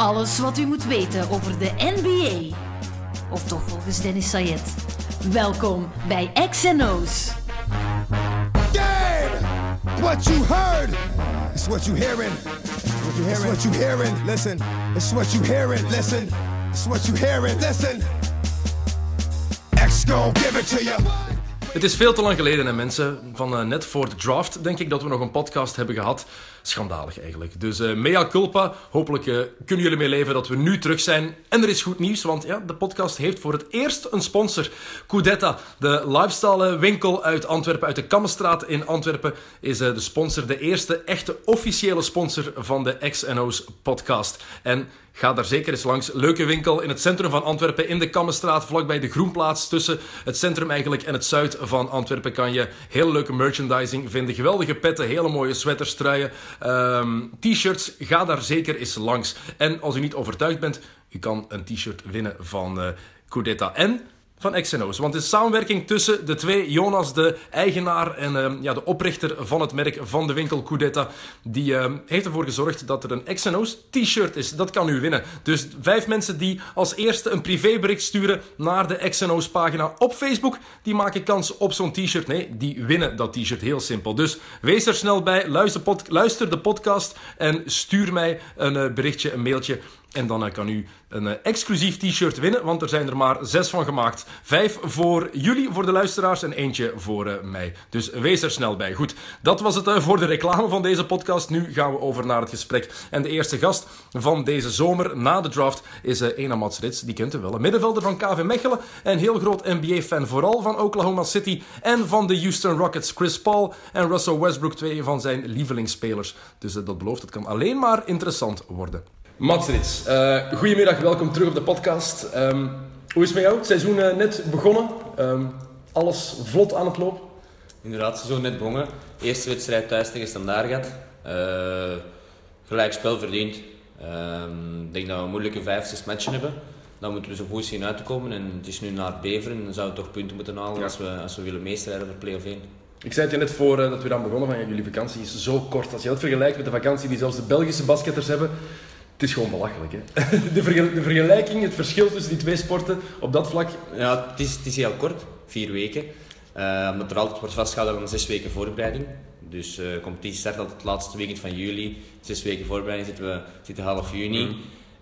Alles wat u moet weten over de NBA. Of toch volgens Dennis Sayed. Welkom bij XNO's. Game! What you heard is what you hearing. What you hearing? It's what you hearing. Listen. It's what you hearing. Listen. It's what you hearing. Listen. X gon' give it to you. Het is veel te lang geleden, hè, mensen. Van eh, net voor de draft denk ik dat we nog een podcast hebben gehad. Schandalig eigenlijk. Dus eh mea culpa. Hopelijk eh, kunnen jullie mee leven dat we nu terug zijn. En er is goed nieuws, want ja, de podcast heeft voor het eerst een sponsor. Coudetta, de lifestyle winkel uit Antwerpen, uit de Kammenstraat in Antwerpen, is de sponsor. De eerste echte officiële sponsor van de XNO's podcast. En Ga daar zeker eens langs. Leuke winkel in het centrum van Antwerpen, in de Kammenstraat, vlakbij de Groenplaats. Tussen het centrum eigenlijk en het zuid van Antwerpen kan je heel leuke merchandising vinden. Geweldige petten, hele mooie sweaters, truien, ehm, t-shirts. Ga daar zeker eens langs. En als u niet overtuigd bent, u kan een t-shirt winnen van Coudetta. En van XNO's. Want de samenwerking tussen de twee, Jonas, de eigenaar en ehm, ja, de oprichter van het merk van de winkel Coudetta, die ehm, heeft ervoor gezorgd dat er een XNO's t-shirt is. Dat kan u winnen. Dus vijf mensen die als eerste een privébericht sturen naar de XNO's pagina op Facebook, die maken kans op zo'n t-shirt. Nee, die winnen dat t-shirt. Heel simpel. Dus wees er snel bij, luister, luister de podcast en stuur mij een eh, berichtje, een mailtje. En dan eh, kan u een eh, exclusief t-shirt winnen, want er zijn er maar zes van gemaakt. Vijf voor jullie, voor de luisteraars, en eentje voor eh, mij. Dus wees er snel bij. Goed, dat was het voor de reclame van deze podcast. Nu gaan we over naar het gesprek. En de eerste gast van deze zomer na de draft is Ena Mats Rits. Die kent u wel. Een middenvelder van KV Mechelen en heel groot NBA-fan. Vooral van Oklahoma City en van de Houston Rockets. Chris Paul en Russell Westbrook, twee van zijn lievelingsspelers. Dus dat belooft, het kan alleen maar interessant worden. Mats Rits, eh, goedemiddag, welkom terug op de podcast. Ehm, hoe is het met jou? Het seizoen eh, net begonnen. Ehm, alles vlot aan het lopen. Inderdaad, seizoen net begonnen. Eerste wedstrijd thuis tegen Standaard gehad. Eh, gelijk spel verdiend. Ehm, Ik denk dat we een moeilijke vijf, zes matchen hebben. Dan moeten we zo goed zien uit te komen. En het is nu naar Beveren. Dan zouden we toch punten moeten halen Ja. als, we, als we willen meestrijden voor play-off 1. Ik zei het je net voor dat we dan begonnen van ja, jullie vakantie is zo kort. Als je dat vergelijkt met de vakantie die zelfs de Belgische basketters hebben, het is gewoon belachelijk. Hè? De, vergel- de vergelijking, het verschil tussen die twee sporten op dat vlak. Ja, het is, het is heel kort. Vier weken. Eh, omdat er altijd wordt vastgehouden aan zes weken voorbereiding. Dus eh, de competitie start altijd het laatste weekend van juli. Zes weken voorbereiding zitten we zitten half juni.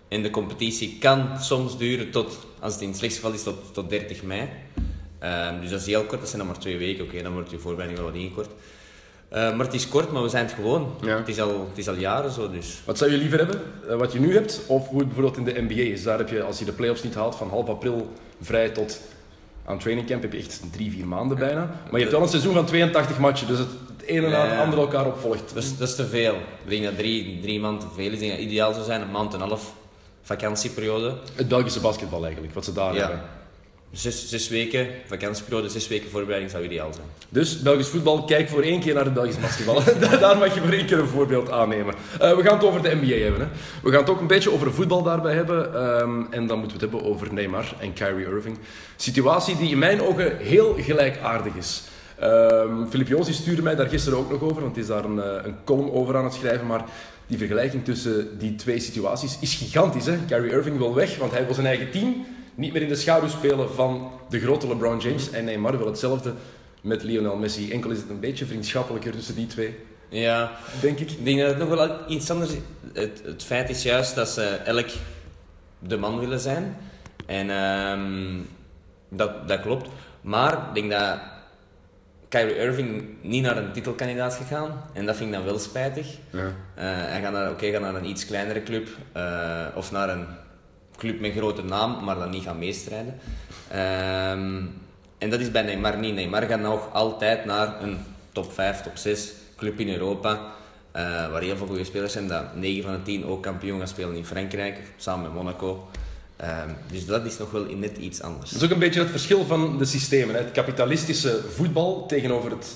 En de competitie kan soms duren tot, als het in het slechtste geval is, tot, tot 30 mei. Ehm, dus dat is heel kort, dat zijn dan maar twee weken. Oké, dan wordt je voorbereiding wel wat ingekort. Eh, maar het is kort, maar we zijn het gewoon. Ja. Het, is al, het is al jaren zo, dus... Wat zou je liever hebben? Eh, wat je nu hebt, of hoe het bijvoorbeeld in de NBA is? Daar heb je, als je de playoffs niet haalt, van half april vrij tot aan trainingcamp heb je echt drie, vier maanden bijna. Maar je hebt wel een seizoen van 82 matchen, dus het, het ene na het Ja. andere elkaar opvolgt. Dat is, dat is te veel. Ik denk dat drie, drie maanden te veel is. Ik denk dat ideaal zou zijn een maand en een half vakantieperiode. Het Belgische basketbal eigenlijk, wat ze daar Ja. hebben. Zes, zes weken vakantieperiode, zes weken voorbereiding zou ideaal zijn. Dus Belgisch voetbal, kijk voor één keer naar het Belgisch basketbal. daar mag je voor één keer een voorbeeld aannemen. Eh, we gaan het over de NBA hebben. Hè. We gaan het ook een beetje over voetbal daarbij hebben. Ehm, en dan moeten we het hebben over Neymar en Kyrie Irving. Situatie die in mijn ogen heel gelijkaardig is. Ehm Filip Joos stuurde mij daar gisteren ook nog over, want hij is daar een, eh, een column over aan het schrijven. Maar die vergelijking tussen die twee situaties is gigantisch. Hè? Kyrie Irving wil weg, want hij wil zijn eigen team niet meer in de schaduw spelen van de grote LeBron James. En Neymar wil hetzelfde met Lionel Messi. Enkel is het een beetje vriendschappelijker tussen die twee, Ja, denk ik. ik denk dat het nog wel iets anders is. Het, het feit is juist dat ze elk de man willen zijn. En ehm, dat, dat klopt. Maar ik denk dat Kyrie Irving niet naar een titelkandidaat is gegaan. En dat vind ik dan wel spijtig. Ja. Eh, hij gaat naar, oké, gaat naar een iets kleinere club eh, of naar een club met grote naam, maar dan niet gaan meestrijden. Ehm, en dat is bij Neymar niet. Neymar gaat nog altijd naar een top 5, top 6 club in Europa, eh, waar heel veel goede spelers zijn. Dat 9 van de 10 ook kampioen gaan spelen in Frankrijk, samen met Monaco. Ehm, dus dat is nog wel net iets anders. Dat is ook een beetje het verschil van de systemen. Hè. Het kapitalistische voetbal tegenover het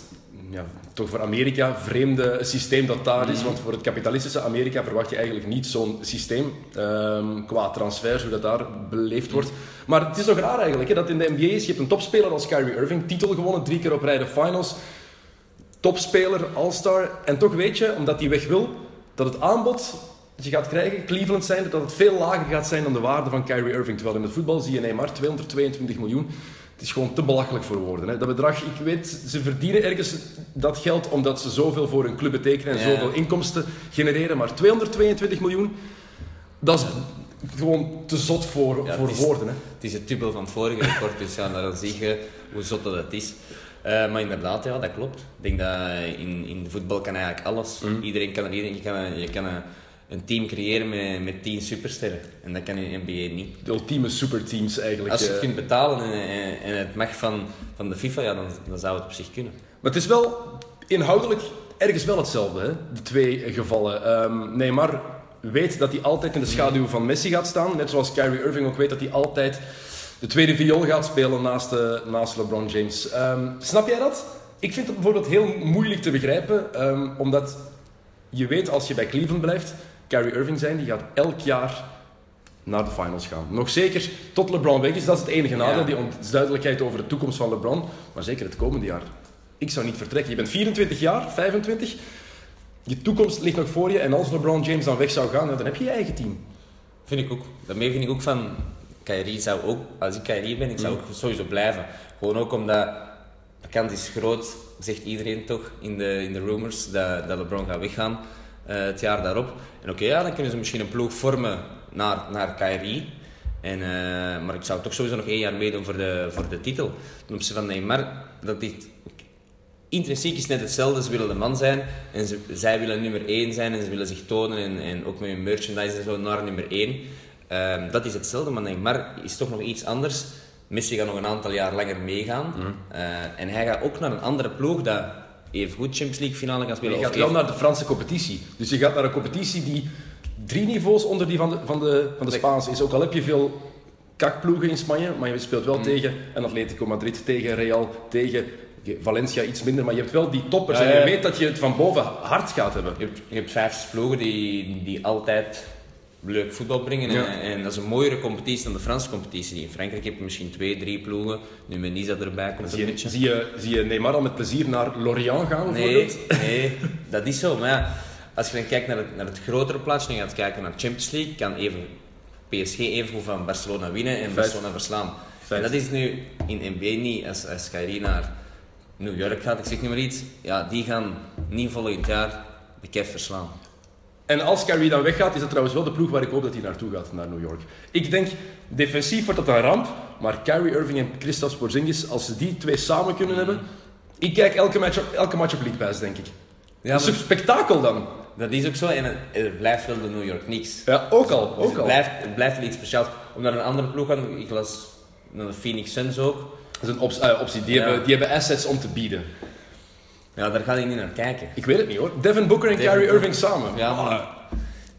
ja, toch voor Amerika vreemde systeem dat daar is. Want voor het kapitalistische Amerika verwacht je eigenlijk niet zo'n systeem ehm, qua transfers, hoe dat daar beleefd wordt. Maar het is toch raar eigenlijk hè, dat in de NBA je hebt een topspeler als Kyrie Irving, titel gewonnen, drie keer op rij de finals, topspeler, all-star. En toch weet je, omdat hij weg wil, dat het aanbod dat je gaat krijgen, Cleveland zijn, dat het veel lager gaat zijn dan de waarde van Kyrie Irving. Terwijl in het voetbal zie je Neymar 222 miljoen. Het is gewoon te belachelijk voor woorden. Hè. Dat bedrag, ik weet, ze verdienen ergens dat geld omdat ze zoveel voor hun club betekenen en Ja. zoveel inkomsten genereren. Maar 222 miljoen, dat is gewoon te zot voor, Ja, voor is- woorden. Hè. Het is het dubbel van het vorige record, dus ja, dan zie je hoe zot dat het is. Eh, maar inderdaad, ja, dat klopt. Ik denk dat in, in voetbal kan eigenlijk alles. Mhm. Iedereen kan er iedereen, je kan, een- je kan een, team creëren met, met 10 supersterren. En dat kan in de NBA niet. De ultieme superteams eigenlijk. Als je het eh. kunt betalen en, en, en het mag van, van de FIFA, ja, dan, dan zou het op zich kunnen. Maar het is wel inhoudelijk ergens wel hetzelfde, hè? de twee eh, gevallen. Ehm, Neymar weet dat hij altijd in de schaduw van Messi gaat staan. Net zoals Kyrie Irving ook weet dat hij altijd de tweede viool gaat spelen naast, de, naast LeBron James. Ehm, snap jij dat? Ik vind het bijvoorbeeld heel moeilijk te begrijpen, ehm, omdat je weet als je bij Cleveland blijft, Kyrie Irving zijn, die gaat elk jaar naar de finals gaan. Nog zeker tot LeBron weg is, dat is het enige nadeel, Ja. die onduidelijkheid over de toekomst van LeBron. Maar zeker het komende jaar. Ik zou niet vertrekken. Je bent 24 jaar, 25. Je toekomst ligt nog voor je. En als LeBron James dan weg zou gaan, dan heb je je eigen team. Vind ik ook. Daarmee vind ik ook van... Kyrie zou ook... Als ik Kyrie ben, ik zou ook sowieso blijven. Gewoon ook omdat... De kans is groot, zegt iedereen toch, in de, in de rumors, dat, dat LeBron gaat weggaan het jaar daarop. En oké, ja, dan kunnen ze misschien een ploeg vormen naar, naar Kyrie. En, eh, maar ik zou toch sowieso nog één jaar meedoen voor de, voor de titel. Ten opzichte van Neymar, dat dit... Intrinsiek is net hetzelfde, ze willen de man zijn en ze, zij willen nummer 1 zijn en ze willen zich tonen en, en ook met hun merchandise en zo naar nummer 1. Ehm, dat is hetzelfde, maar Neymar is toch nog iets anders. Messi gaat nog een aantal jaar langer meegaan Eh, en hij gaat ook naar een andere ploeg dat even goed Champions League finale gaat spelen. Je gaat wel even- naar de Franse competitie. Dus je gaat naar een competitie die drie niveaus onder die van de, van de, van de Spaanse is. Ook al heb je veel kakploegen in Spanje, maar je speelt wel tegen een Atletico Madrid, tegen Real, tegen Valencia iets minder. Maar je hebt wel die toppers en je weet dat je het van boven hard gaat hebben. Je hebt, je hebt vijf ploegen die, die altijd leuk voetbal brengen. Ja. En, en dat is een mooiere competitie dan de Franse competitie. In Frankrijk heb je misschien twee, drie ploegen. Nu met Nisa erbij komt Zie een je, beetje. zie, je, zie je Neymar al met plezier naar Lorient gaan Nee, nee, dat is zo. Maar ja, als je dan kijkt naar het, naar het grotere plaatje en je gaat kijken naar Champions League, kan even PSG even van Barcelona winnen en Barcelona verslaan. Feit. En dat is nu in NBA niet. Als, als Kyrie naar New York gaat, ik zeg niet meer iets, ja, die gaan niet volgend jaar de Cavs verslaan. En als Kyrie dan weggaat, is dat trouwens wel de ploeg waar ik hoop dat hij naartoe gaat, naar New York. Ik denk, defensief wordt dat een ramp, maar Kyrie Irving en Kristaps Porzingis, als ze die twee samen kunnen hebben... Ik kijk elke match op, elke match op League Pass, denk ik. Ja, dat is een spektakel dan. Dat is ook zo en het, het blijft wel de New York Knicks. Ja, ook al. Dus Ook het, al. blijft, het blijft wel iets speciaals. Om naar een andere ploeg te gaan, ik las naar de Phoenix Suns ook. Dat is een eh, optie. Die, Ja. hebben, die hebben assets om te bieden. Ja, daar ga ik niet naar kijken. Ik weet het niet hoor. Devin Booker en Devin Kyrie Booker. Irving samen. Ja, maar Ah,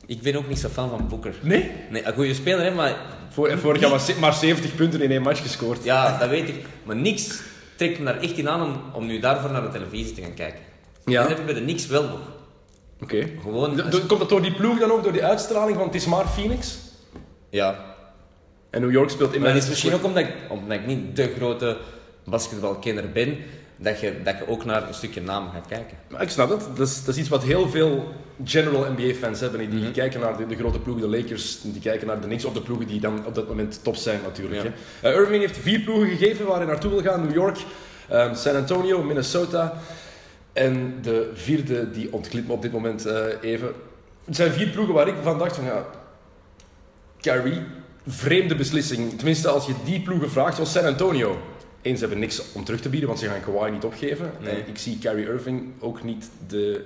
ik ben ook niet zo fan van Booker. nee? Nee, een goede speler, hè, maar Voor, vorig jaar maar ze- maar 70 punten in één match gescoord. ja, dat weet ik. Maar niks trekt me daar echt in aan om, om nu daarvoor naar de televisie te gaan kijken. Ja. Dat heb ik bij de niks wel nog. Oké. Gewoon, Komt dat door die ploeg dan ook, door die uitstraling van het is maar Phoenix? ja. En New York speelt Maar immens... dat is misschien ook omdat ik, omdat ik niet de grote basketbalkenner ben, dat je, dat je ook naar een stukje naam gaat kijken. Maar ik snap het. Dat is, dat is iets wat heel veel general NBA-fans hebben. Die Mhm. kijken naar de, de grote ploegen, de Lakers, die kijken naar de Knicks of de ploegen die dan op dat moment top zijn natuurlijk. Ja. hè. Eh, Irving heeft vier ploegen gegeven waar hij naartoe wil gaan. New York, ehm, San Antonio, Minnesota en de vierde, die ontglipt me op dit moment eh, even. Het zijn vier ploegen waar ik van dacht van ja, Kyrie, vreemde beslissing. Tenminste, als je die ploegen vraagt, zoals San Antonio. Eens hebben niks om terug te bieden, want ze gaan Kawhi niet opgeven. Nee. En ik zie Kyrie Irving ook niet de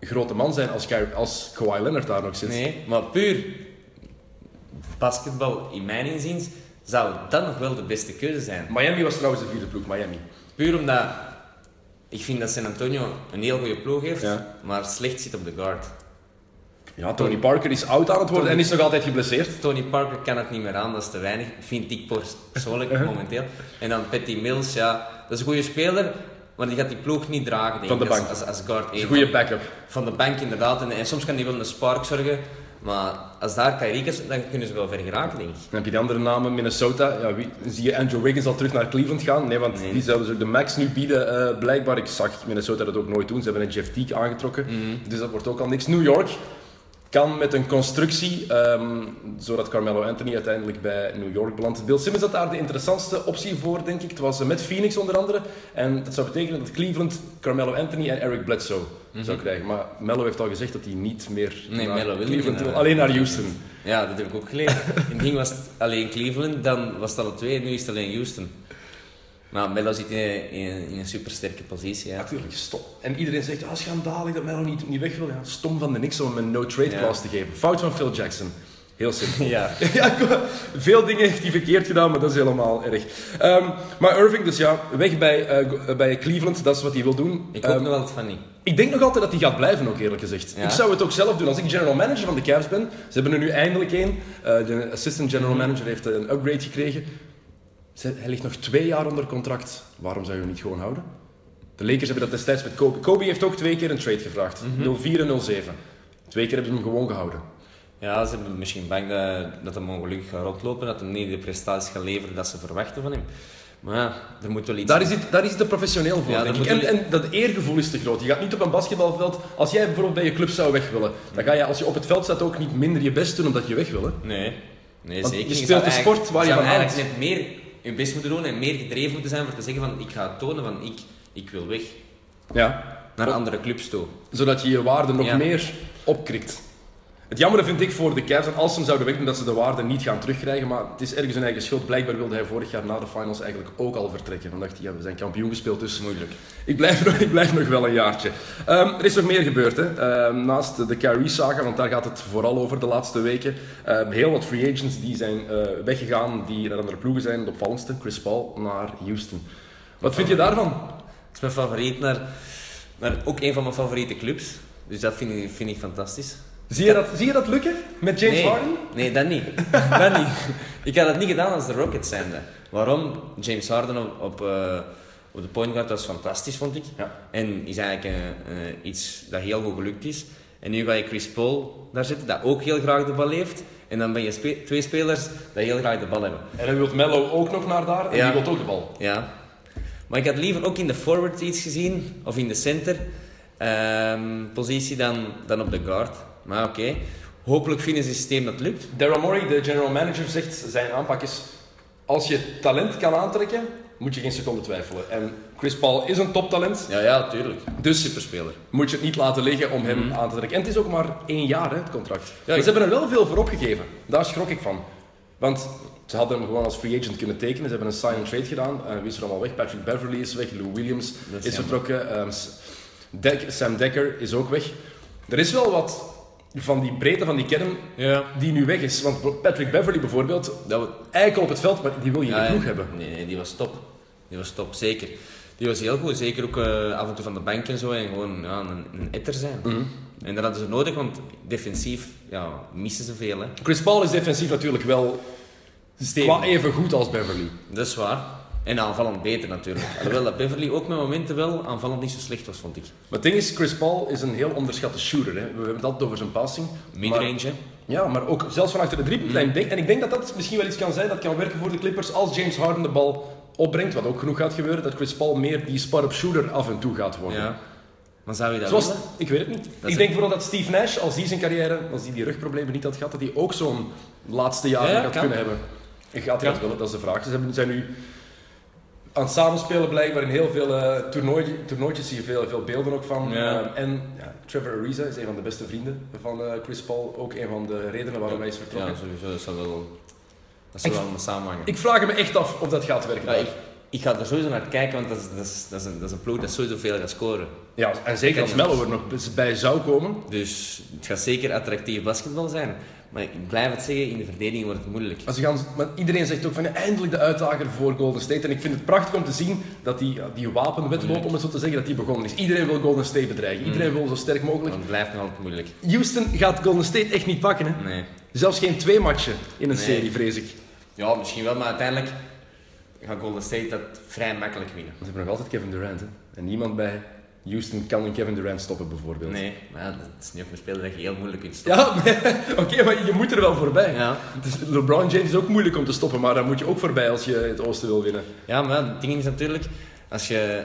grote man zijn als, Kyrie, als Kawhi Leonard daar nog zit. Nee, maar puur basketbal, in mijn inziens, zou dat nog wel de beste keuze zijn. Miami was trouwens de vierde ploeg, Miami. Puur omdat ik vind dat San Antonio een heel goede ploeg heeft, Ja. maar slecht zit op de guard. Ja, Tony Parker is oud aan het worden en is nog altijd geblesseerd. Tony Parker kan het niet meer aan, dat is te weinig, vind ik persoonlijk momenteel. En dan Patty Mills, ja, dat is een goede speler, maar die gaat die ploeg niet dragen, denk Van de ik, als- bank. Als, als, guard een goede backup. Van de bank inderdaad, en, en soms kan die wel een spark zorgen, maar als daar Kyrie is, dan kunnen ze wel ver geraken, denk ik. Dan heb je de andere namen, Minnesota. Ja, wie, zie je Andrew Wiggins al terug naar Cleveland gaan? Nee, want Nee. die zouden ze de max nu bieden, eh, blijkbaar. Ik zag Minnesota dat ook nooit doen. Ze hebben een Jeff Teague aangetrokken. Dus dat wordt ook al niks. New York. Kan met een constructie, ehm, zodat Carmelo Anthony uiteindelijk bij New York belandt. Bill Simmons had daar de interessantste optie voor, denk ik. Het was met Phoenix onder andere. En dat zou betekenen dat Cleveland Carmelo Anthony en Eric Bledsoe zou krijgen. Maar Melo heeft al gezegd dat hij niet meer Mhm. Nee, naar wil Cleveland wil. Alleen naar Houston. Ja, dat heb ik ook gelezen. In het begin was het alleen Cleveland, dan was het alle twee, nu is het alleen Houston. Maar Melo zit in, in, in een supersterke positie. Ja. Natuurlijk, stom. En iedereen zegt, ah, schandalig dat Melo niet, niet weg wil. Ja, stom van de Knicks om hem een no-trade clause te geven. Fout van Phil Jackson. Heel simpel. Ja. veel dingen heeft hij verkeerd gedaan, maar dat is helemaal erg. Ehm, maar Irving, dus ja, weg bij, eh, go- bij Cleveland, dat is wat hij wil doen. Ik hoop Ehm, nog altijd van niet. ik denk nog altijd dat hij gaat blijven, ook eerlijk gezegd. Ja. Ik zou het ook zelf doen als ik general manager van de Cavs ben. Ze hebben er nu eindelijk één. Eh, de assistant Mhm. general manager heeft een upgrade gekregen. Hij ligt nog twee jaar onder contract. Waarom zou je hem niet gewoon houden? De Lakers hebben dat destijds met Kobe. Kobe heeft ook twee keer een trade gevraagd. Mhm. 04 en 07. Twee keer hebben ze hem gewoon gehouden. Ja, ze zijn misschien bang dat, dat hem ongelukkig gaat rondlopen, dat hij niet de prestaties gaat leveren dat ze verwachten van hem. Maar ja, er moet wel iets... Daar is het, daar is het te professioneel voor, Ja, denk dat ik. moet En, wel- en dat eergevoel is te groot. Je gaat niet op een basketbalveld... Als jij bijvoorbeeld bij je club zou weg willen, dan ga je als je op het veld staat ook niet minder je best doen omdat je weg wil. Hè? Nee, nee Want zeker je speelt eigenlijk- sport waar je van eigenlijk net meer je best moeten doen en meer gedreven moeten zijn voor te zeggen van ik ga het tonen van ik, ik wil weg. Ja. Naar andere clubs toe. Zodat je je waarde nog Ja. meer opkrikt. Het jammer vind ik voor de Cavs, en als ze hem zouden wegdoen, dat ze de waarde niet gaan terugkrijgen. Maar het is ergens hun eigen schuld. Blijkbaar wilde hij vorig jaar na de finals eigenlijk ook al vertrekken. Dan dacht hij, ja, we zijn kampioen gespeeld, dus Moeilijk. ik blijf nog, ik blijf nog wel een jaartje. Ehm, er is nog meer gebeurd, hè. Ehm, naast de Kyrie-saga, want daar gaat het vooral over de laatste weken. Ehm, heel wat free agents die zijn eh, weggegaan, die naar andere ploegen zijn. De opvallendste, Chris Paul naar Houston. Wat vind je daarvan? Het is mijn favoriet naar, naar ook een van mijn favoriete clubs. Dus dat vind ik, vind ik fantastisch. Zie je dat, zie je dat lukken met James nee, Harden? Nee, dat niet. dat niet. Ik had dat niet gedaan als de Rockets zijnde. Waarom? James Harden op, op, eh, op de point guard was fantastisch, vond ik. Ja. En is eigenlijk eh, iets dat heel goed gelukt is. En nu ga je Chris Paul daar zitten, dat ook heel graag de bal heeft. En dan ben je spe- twee spelers die heel graag de bal hebben. En dan wil Mello ook nog naar daar en Ja. die wil ook de bal. Ja. Maar ik had liever ook in de forward iets gezien, of in de center ehm, positie, dan, dan op de guard. Maar oké, hopelijk vinden ze een systeem dat lukt. Daryl Morey, de general manager, zegt zijn aanpak is... Als je talent kan aantrekken, moet je geen seconde twijfelen. En Chris Paul is een toptalent, Ja, ja, tuurlijk. dus Superspeler. moet je het niet laten liggen om hem aan te trekken. En het is ook maar één jaar, hè, het contract. maar ik- ze hebben er wel veel voor opgegeven. Daar schrok ik van. Want ze hadden hem gewoon als free agent kunnen tekenen. Ze hebben een sign-and-trade gedaan. Eh, wie is er allemaal weg? Patrick Beverly is weg. Lou Williams is, is vertrokken. Ehm, Dek- Sam Dekker is ook weg. Er is wel wat van die breedte van die kern Ja. die nu weg is. Want Patrick Beverly bijvoorbeeld, Dat we, eikel op het veld, maar die wil je ja, ploeg ja. hebben. Nee, nee, die was top. Die was top, zeker. Die was heel goed, zeker ook eh, af en toe van de bank en zo. En gewoon ja, een, een etter zijn. Mhm. En dat hadden ze nodig, want defensief ja, missen ze veel. Hè. Chris Paul is defensief natuurlijk wel Stevig. qua even goed als Beverly. Dat is waar. En aanvallend beter natuurlijk. Alhoewel dat Beverly ook met momenten wel aanvallend niet zo slecht was, vond ik. Maar het ding is, Chris Paul is een heel onderschatte shooter. Hè. We hebben het altijd over zijn passing. maar- Midrange, hè. Ja, maar ook zelfs van achter de driepuntlijn. Mhm. Denk- En ik denk dat dat misschien wel iets kan zijn dat kan werken voor de Clippers als James Harden de bal opbrengt, wat ook genoeg gaat gebeuren, dat Chris Paul meer die spot-up shooter af en toe gaat worden. Ja. Maar zou je dat Zoals, willen? ik weet het niet. ik denk vooral dat Steve Nash, als die zijn carrière, als die die rugproblemen niet had gehad, dat hij ook zo'n laatste jaren Ja, gaat kan. kunnen hebben. En gaat hij dat willen? Dat is de vraag. Ze zijn nu aan het samenspelen blijkbaar in heel veel toernooi, toernooitjes zie je veel, veel beelden ook van. Ja. Eh, en ja, Trevor Ariza is een van de beste vrienden van eh, Chris Paul. Ook een van de redenen waarom hij is vertrokken. Ja, sowieso. Dat zou wel, dat zou Ik- wel samenhangen. Ik vraag me echt af of dat gaat werken. Ja, ik, ik ga er sowieso naar kijken, want dat is, dat is, dat is, een, dat is een ploeg dat sowieso veel gaat scoren. Ja, en zeker als Mello er nog bij zou komen. Dus het gaat zeker attractief basketbal zijn. Maar ik blijf het zeggen, in de verdediging wordt het moeilijk. Als gaan, maar iedereen zegt ook van ja, eindelijk de uitdager voor Golden State. En ik vind het prachtig om te zien dat die, die wapenwedloop, om het zo te zeggen, dat die begonnen is. Iedereen wil Golden State bedreigen. Iedereen wil zo sterk mogelijk. Want het blijft nog altijd moeilijk. Houston gaat Golden State echt niet pakken. Hè? Nee. Zelfs geen twee matchen in een Nee. serie, vrees ik. Ja, misschien wel, maar uiteindelijk gaat Golden State dat vrij makkelijk winnen. Ze hebben nog altijd Kevin Durant. Hè? En niemand bij Houston kan een Kevin Durant stoppen, bijvoorbeeld. Nee, maar ja, dat is niet ook een speler dat je heel moeilijk kunt stoppen. Ja, oké, maar je moet er wel voorbij. Ja, Dus LeBron James is ook moeilijk om te stoppen, maar daar moet je ook voorbij als je het oosten wil winnen. ja maar het ding is natuurlijk, als je,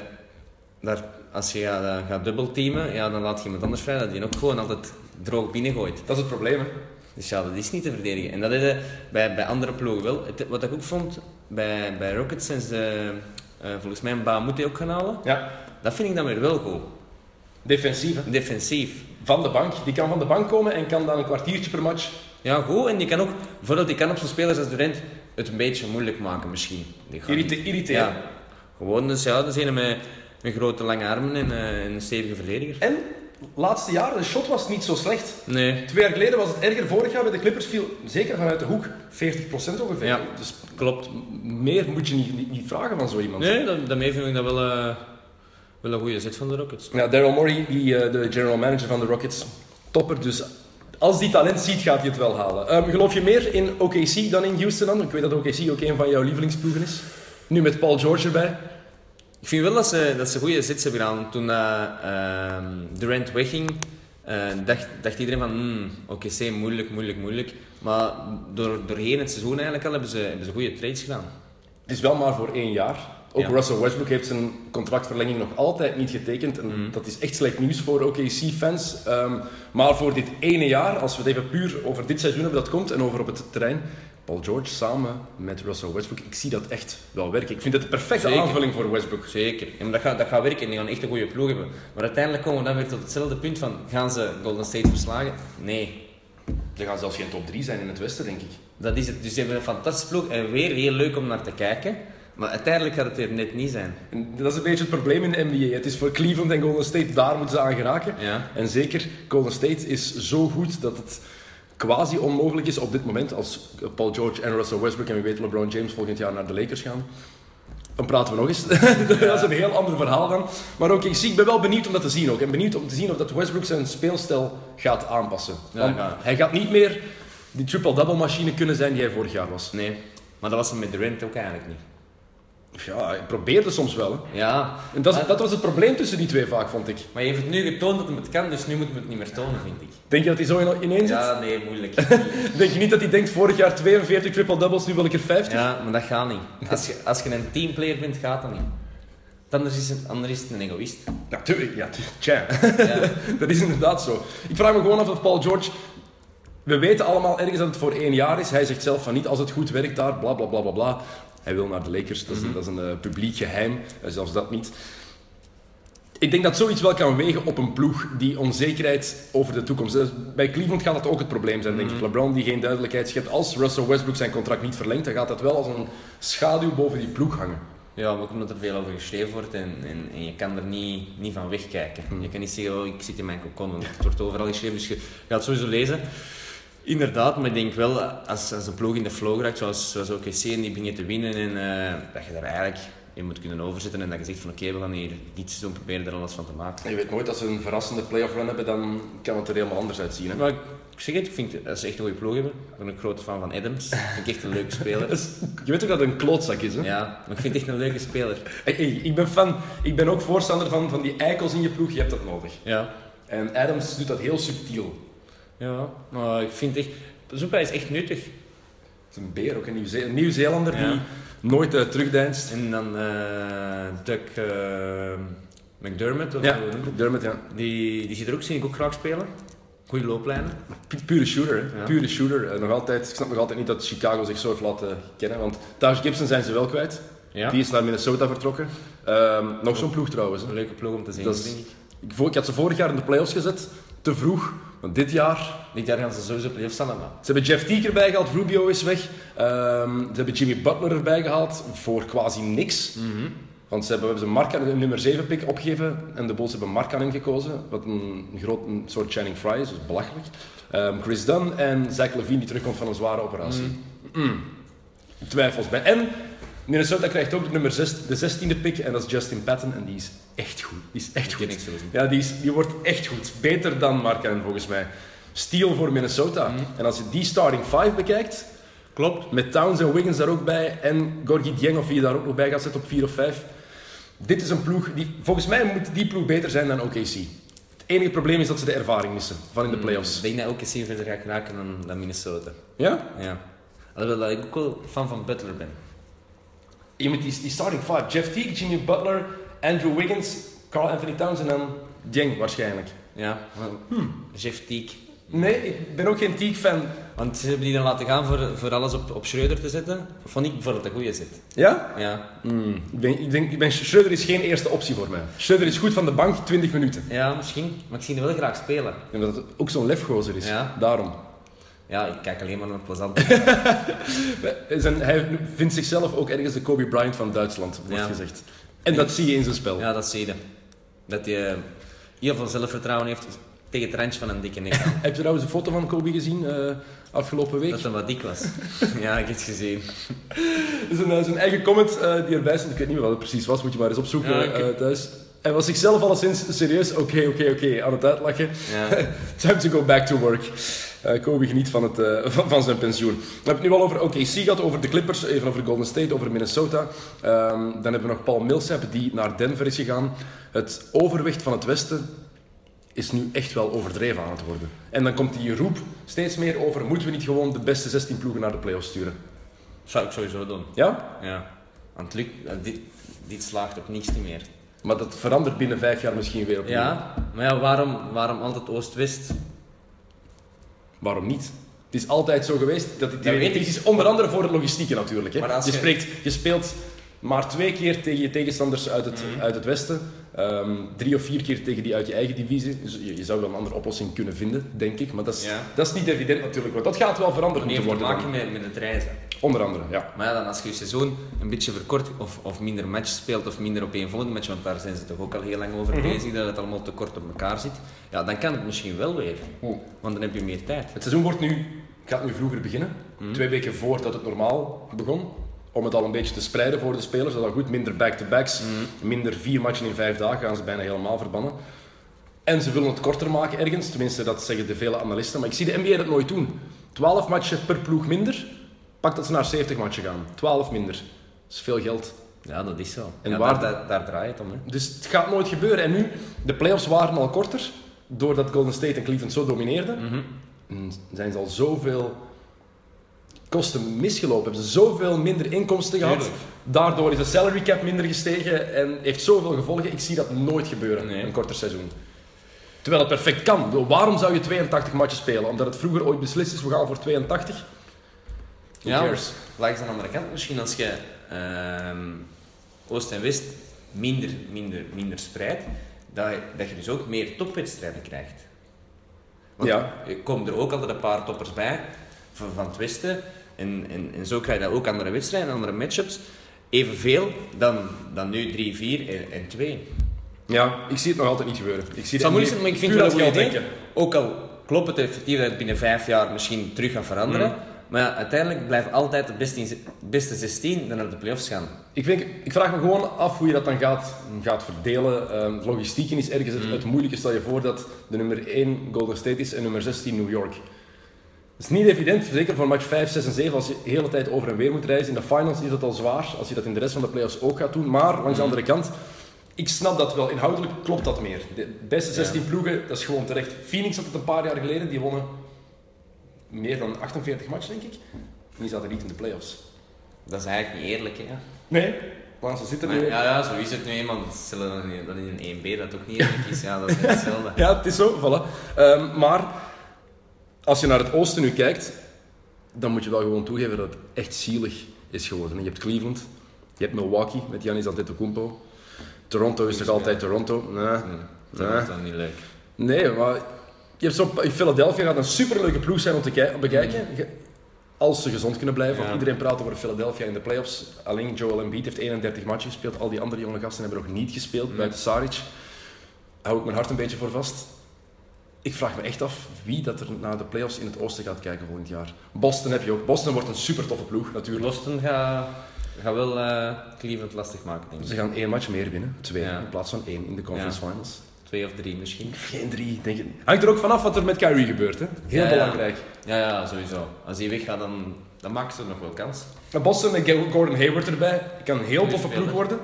daar, als je gaat, gaat dubbelteamen, ja, dan laat je iemand anders vrij, dat die ook gewoon altijd droog binnengooit. Dat is het probleem, hè. Dus ja, dat is niet te verdedigen. En dat is eh, bij, bij andere ploegen wel. Het- wat ik ook vond, bij, bij Rockets ze eh, volgens mij een Bahamute ook gaan halen. Ja, Dat vind ik dan weer wel goed. defensief, hè. Defensief. Van de bank. Die kan van de bank komen en kan dan een kwartiertje per match. Ja, goed. En die kan ook, bijvoorbeeld, die kan op zo'n spelers als Durant het een beetje moeilijk maken misschien. Die Irrite- irriteren. Ja. Gewoon, dus ja, dat een met, met grote lange armen en, eh, en een stevige verdediger. En, laatste jaar, de shot was niet zo slecht. Nee, Twee jaar geleden was het erger. Vorig jaar bij de Clippers viel, zeker vanuit de hoek, 40% ongeveer. Ja. Dus klopt. meer moet je niet, niet, niet vragen van zo iemand. Nee, daarmee vind ik dat wel, eh, wel een goede zet van de Rockets. Ja, Daryl Morey, die, eh, de general manager van de Rockets, topper. Dus als die talent ziet, gaat hij het wel halen. Ehm, geloof je meer in OKC dan in Houston dan? Ik weet dat OKC ook een van jouw lievelingsploegen is. Nu met Paul George erbij. Ik vind wel dat ze, dat ze goede zits hebben gedaan. Toen ehm, Durant wegging, eh, dacht, dacht iedereen van hmm, oké, moeilijk, moeilijk, moeilijk. Maar door, doorheen het seizoen eigenlijk al hebben ze, hebben ze goede trades gedaan. Het is wel maar voor één jaar. Ook Ja. Russell Westbrook heeft zijn contractverlenging nog altijd niet getekend. En Mhm. dat is echt slecht nieuws voor OKC-fans. Ehm, maar voor dit ene jaar, als we het even puur over dit seizoen hebben dat komt en over op het terrein. Paul George samen met Russell Westbrook, ik zie dat echt wel werken. Ik vind het de perfecte Zeker. aanvulling voor Westbrook. Zeker. En dat gaat, dat gaat werken en die gaan echt een goede ploeg hebben. Maar uiteindelijk komen we dan weer tot hetzelfde punt van, gaan ze Golden State verslagen? Nee. Ze gaan zelfs geen top 3 zijn in het Westen, denk ik. Dat is het. Dus ze hebben een fantastische ploeg en weer heel leuk om naar te kijken. Maar uiteindelijk gaat het er net niet zijn. En dat is een beetje het probleem in de NBA. Het is voor Cleveland en Golden State, daar moeten ze aan geraken. Ja. En zeker, Golden State is zo goed dat het quasi onmogelijk is op dit moment als Paul George en Russell Westbrook en wie weet LeBron James volgend jaar naar de Lakers gaan. Dan praten we nog eens. dat is een heel ander verhaal dan. Maar ook, ik, ben wel benieuwd om dat te zien ook. En benieuwd om te zien of dat Westbrook zijn speelstijl gaat aanpassen. Ja. Hij gaat niet meer die triple-double machine kunnen zijn die hij vorig jaar was. Nee. Maar dat was hem met Durant ook eigenlijk niet. Ja, hij probeerde soms wel. Hè. Ja. En dat, maar, dat was het probleem tussen die twee vaak, vond ik. maar je heeft het nu getoond dat hij het kan, dus nu moeten we het niet meer tonen, vind ik. Denk je dat hij zo in- ineen zit? Ja, nee, moeilijk. Denk je niet dat hij denkt, vorig jaar 42 triple-doubles, nu wil ik er 50? ja, maar dat gaat niet. Als je, als je een teamplayer bent, gaat dat niet. Anders is het, anders is het een egoïst. Natuurlijk, ja, tja. Ja. dat is inderdaad zo. Ik vraag me gewoon af of Paul George... We weten allemaal ergens dat het voor één jaar is. Hij zegt zelf van niet als het goed werkt daar, bla bla bla bla bla. Hij wil naar de Lakers, dat is, een- dat is een eh, publiek geheim. Eh, zelfs dat niet. Ik denk dat zoiets wel kan wegen op een ploeg die onzekerheid over de toekomst. Eh, Bij Cleveland gaat dat ook het probleem zijn, denk ik. LeBron die geen duidelijkheid schept. Als Russell Westbrook zijn contract niet verlengt, dan gaat dat wel als een schaduw boven die ploeg hangen. Ja, maar ook omdat er veel over geschreven wordt en, en, en je kan er niet, niet van wegkijken. Je kan niet zeggen, oh, ik zit in mijn cocon, het wordt overal geschreven, dus je gaat het sowieso lezen. Inderdaad, maar ik denk wel, als, als een ploeg in de flow raakt, zoals, zoals OKC, en die begint te winnen, en, eh, dat je daar eigenlijk in moet kunnen overzetten en dat je zegt van oké, we gaan hier dit seizoen proberen er alles van te maken. Je weet nooit, als ze een verrassende playoff run hebben, dan kan het er helemaal anders uitzien. Hè? Maar ik zeg het, ik vind dat ze echt een goede ploeg hebben. Ik ben een grote fan van Adams. Ik vind echt een leuke speler. Je weet ook dat het een klootzak is, hè? Ja, maar ik vind het echt een leuke speler. Hey, hey, ik ben fan, ik ben ook voorstander van, van die eikels in je ploeg, je hebt dat nodig. Ja. En Adams doet dat heel subtiel. Ja, maar ik vind echt... Zoepa is echt nuttig. Het is een beer, ook een Nieuw-Zeelander Ja. die nooit uh, terugdeinst. En dan eh Doug eh, McDermott, of Ja? Dermot, ja. die, die ziet er ook, zie ik ook graag spelen. Goeie looplijnen. Pu- Pure shooter, hè. Ja. Pure shooter. Nog altijd, ik snap nog altijd niet dat Chicago zich zo heeft laten kennen, want Taj Gibson zijn ze wel kwijt. Ja. Die is naar Minnesota vertrokken. Ehm, nog zo'n ploeg trouwens. hè. Een leuke ploeg om te zien, Dat is- denk ik. Ik had ze vorig jaar in de playoffs gezet, te vroeg. Want dit jaar Dit jaar gaan ze sowieso play-offs staan, maar... Ze hebben Jeff Teague erbij gehaald, Rubio is weg. Ehm, ze hebben Jimmy Butler erbij gehaald voor quasi niks. Want ze hebben, hebben ze Mark, een nummer 7 pick opgegeven en de Bulls hebben Markkanen gekozen. Wat een, groot, een soort Channing Frye is, dus belachelijk. Ehm, Chris Dunn en Zach Levine die terugkomt van een zware operatie. Mm. Twijfels bij. En Minnesota krijgt ook de nummer 6, de 16e pick en dat is Justin Patton en die is echt goed. Die is echt ik goed. Ja, die, is, die wordt echt goed. Beter dan Markkanen volgens mij. Steal voor Minnesota. En als je die starting 5 bekijkt, Klopt. met Towns en Wiggins daar ook bij en Gorgie Dieng of wie je daar ook nog bij gaat zetten op 4 of 5. Dit is een ploeg die, volgens mij moet die ploeg beter zijn dan OKC. Het enige probleem is dat ze de ervaring missen van in de Ik playoffs. denk dat serie verder gaat geraken dan, dan Minnesota. Ja? Ja. Alhoewel dat ik ook wel fan van Butler ben. Je moet die, die starting 5. Jeff Teague, Jimmy Butler, Andrew Wiggins, Carl Anthony Towns en dan Dieng waarschijnlijk. Ja. maar Jeff Teague. Nee, ik ben ook geen Teague-fan. Want ze hebben die dan laten gaan voor, voor alles op, op Schreuder te zetten. Vond ik bijvoorbeeld een goede zet. Ja? Ja. Hmm, ik denk, ik ben, Schreuder is geen eerste optie voor mij. Schreuder is goed van de bank, 20 minuten. ja, misschien. Maar ik zie hem wel graag spelen. Omdat het ook zo'n lefgozer is. Ja. Daarom. Ja, ik kijk alleen maar naar plezant. Hij vindt zichzelf ook ergens de Kobe Bryant van Duitsland, wordt Ja. gezegd. En dat zie je in zijn spel. ja, dat zie je. Dat hij eh, heel veel zelfvertrouwen heeft tegen het randje van een dikke nek aan. Heb je trouwens een foto van Kobe gezien eh, afgelopen week? Dat hij wat dik was. ja, ik heb het gezien. Zijn, eh, zijn eigen comment die erbij stond, ik weet niet meer wat het precies was, moet je maar eens opzoeken Ja, thuis. Hij was zichzelf alleszins serieus, oké, oké, oké, aan het uitlachen. Ja. Time to go back to work. Eh, Kobe geniet van, het, eh, van, van zijn pensioen. We hebben het nu al over OKC gehad, over de Clippers, even over Golden State, over Minnesota. Ehm, dan hebben we nog Paul Millsap, die naar Denver is gegaan. Het overwicht van het Westen is nu echt wel overdreven aan het worden. En dan komt die roep steeds meer over, moeten we niet gewoon de beste 16 ploegen naar de playoffs sturen? Zou ik sowieso doen. Ja? Ja. Want eh, dit, dit slaagt op niks niet meer. Maar dat verandert binnen vijf jaar misschien weer opnieuw. Ja, maar ja, waarom, waarom altijd Oost-West? Waarom niet? Het is altijd zo geweest dat die Dat weet is onder andere voor het logistieke natuurlijk. Hè. Je- spreekt, je speelt maar twee keer tegen je tegenstanders uit het, Mhm. uit het westen. Ehm, drie of vier keer tegen die uit je eigen divisie. Dus je, je zou wel een andere oplossing kunnen vinden, denk ik. Maar dat is, Ja. dat is niet evident natuurlijk. Want dat gaat wel heeft moeten te worden. maken dan. met, met het reizen. Onder andere, ja. Maar ja, dan als je je seizoen een beetje verkort of, of minder match speelt of minder op één volgende match, want daar zijn ze toch ook al heel lang over bezig dat het allemaal te kort op elkaar zit, ja, dan kan het misschien wel weer. Want dan heb je meer tijd. Het seizoen wordt nu, gaat nu vroeger beginnen. Mhm. Twee weken voordat het normaal begon. Om het al een beetje te spreiden voor de spelers. Dat is al goed. Minder back-to-backs. Minder vier matchen in vijf dagen. Gaan ze bijna helemaal verbannen. En ze willen het korter maken ergens. Tenminste, dat zeggen de vele analisten. Maar ik zie de NBA dat nooit doen. 12 matchen per ploeg minder. Pak dat ze naar 70 matchen gaan. 12 minder. Dat is veel geld. Ja, dat is zo. En ja, waar- daar, daar, daar draait het om. Hè. Dus het gaat nooit gebeuren. En nu, de playoffs waren al korter. Doordat Golden State en Cleveland zo domineerden. En zijn ze al zoveel kosten misgelopen. Hebben ze zoveel minder inkomsten gehad. Tuurlijk. Daardoor is de salary cap minder gestegen en heeft zoveel gevolgen. Ik zie dat nooit gebeuren, Nee. een korter seizoen. Terwijl het perfect kan. Waarom zou je 82 matches spelen? Omdat het vroeger ooit beslist is, we gaan voor 82? Who Ja, cares? langs de andere kant, misschien als je ehm, Oost en West minder, minder, minder spreidt, dat, je- dat je dus ook meer topwedstrijden krijgt. Want Ja. er komen er ook altijd een paar toppers bij van, van het Westen. En, en, en zo krijg je ook andere wedstrijden, andere matchups. Evenveel dan, dan nu 3, 4 en, en 2. Ja, ik zie het nog altijd niet gebeuren. Ik zie Het moeilijk zijn, maar ik vind het wel een idee. Ook al klopt het effectief dat het binnen vijf jaar misschien terug gaat veranderen. Mhm. Maar ja, uiteindelijk blijven altijd de beste, beste 16 dan naar de playoffs gaan. Ik, denk, ik vraag me gewoon af hoe je dat dan gaat, gaat verdelen. Ehm logistieken is ergens Mm. het, het moeilijke. Stel je voor dat de nummer 1 Golden State is en nummer 16 New York. Het is niet evident, zeker voor match 5, 6 en 7, als je de hele tijd over en weer moet reizen. In de finals is dat al zwaar, als je dat in de rest van de playoffs ook gaat doen. Maar langs de andere kant, ik snap dat wel. Inhoudelijk klopt dat meer. De beste 16 ploegen, dat is gewoon terecht. Phoenix had het een paar jaar geleden, die wonnen meer dan 48 matchen, denk ik. En die zaten niet in de playoffs. Dat is eigenlijk niet eerlijk, hè. Nee, maar ze zitten Maar nu... ja, ja, zo is het nu eenmaal. Dat in- een 1B dat ook niet eerlijk is. Ja, dat is hetzelfde. Ja, het is zo, voilà. Ehm, maar als je naar het oosten nu kijkt, dan moet je wel gewoon toegeven dat het echt zielig is geworden. Je hebt Cleveland, je hebt Milwaukee met Giannis Antetokounmpo. Toronto is toch altijd Toronto? Nee. Dat is dan niet leuk. Nee, maar je hebt zo, Philadelphia gaat een superleuke ploeg zijn om te bekijken. Ge- Als ze gezond kunnen blijven. Want Ja. iedereen praat over Philadelphia in de playoffs. Alleen Joel Embiid heeft 31 matchen gespeeld. Al die andere jonge gasten hebben nog niet gespeeld, buiten Saric. Hou ik mijn hart een beetje voor vast. Ik vraag me echt af wie dat er naar de playoffs in het oosten gaat kijken volgend jaar. Boston heb je ook. Boston wordt een super toffe ploeg, natuurlijk. Boston gaat, gaat wel eh, Cleveland lastig maken, denk Ze ik. gaan één match meer winnen. Twee Ja. in plaats van één in de conference Ja. finals. Twee of drie misschien. Geen drie, denk ik. Hangt er ook vanaf wat er met Kyrie gebeurt. Hè? Heel Ja, belangrijk. Ja, ja, sowieso. Als hij weggaat, dan, dan maken ze nog wel kans. Boston met Gordon Hayward erbij. kan een heel toffe ploeg worden.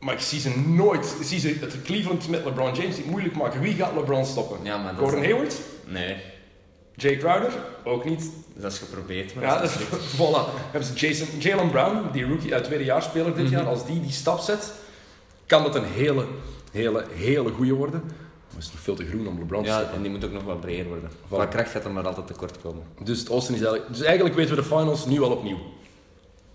Maar ik zie ze nooit. Ik zie ze het Cleveland met LeBron James niet moeilijk maken. Wie gaat LeBron stoppen? Ja, maar dat Gordon is- Hayward? Nee, Jay Crowder? Ook niet. dat is geprobeerd. Maar Ja, dat dat is voilà. Hebben ze Jason, Jalen Brown, die rookie uit tweedejaarsspeler dit jaar, als die die stap zet, kan dat een hele, hele, hele goede worden. Dat is nog veel te groen om LeBron te Ja, stoppen. en die moet ook nog wat breder worden. Qua kracht gaat er maar altijd tekort komen. Dus het is eigenlijk... Dus eigenlijk weten we de finals nu al opnieuw.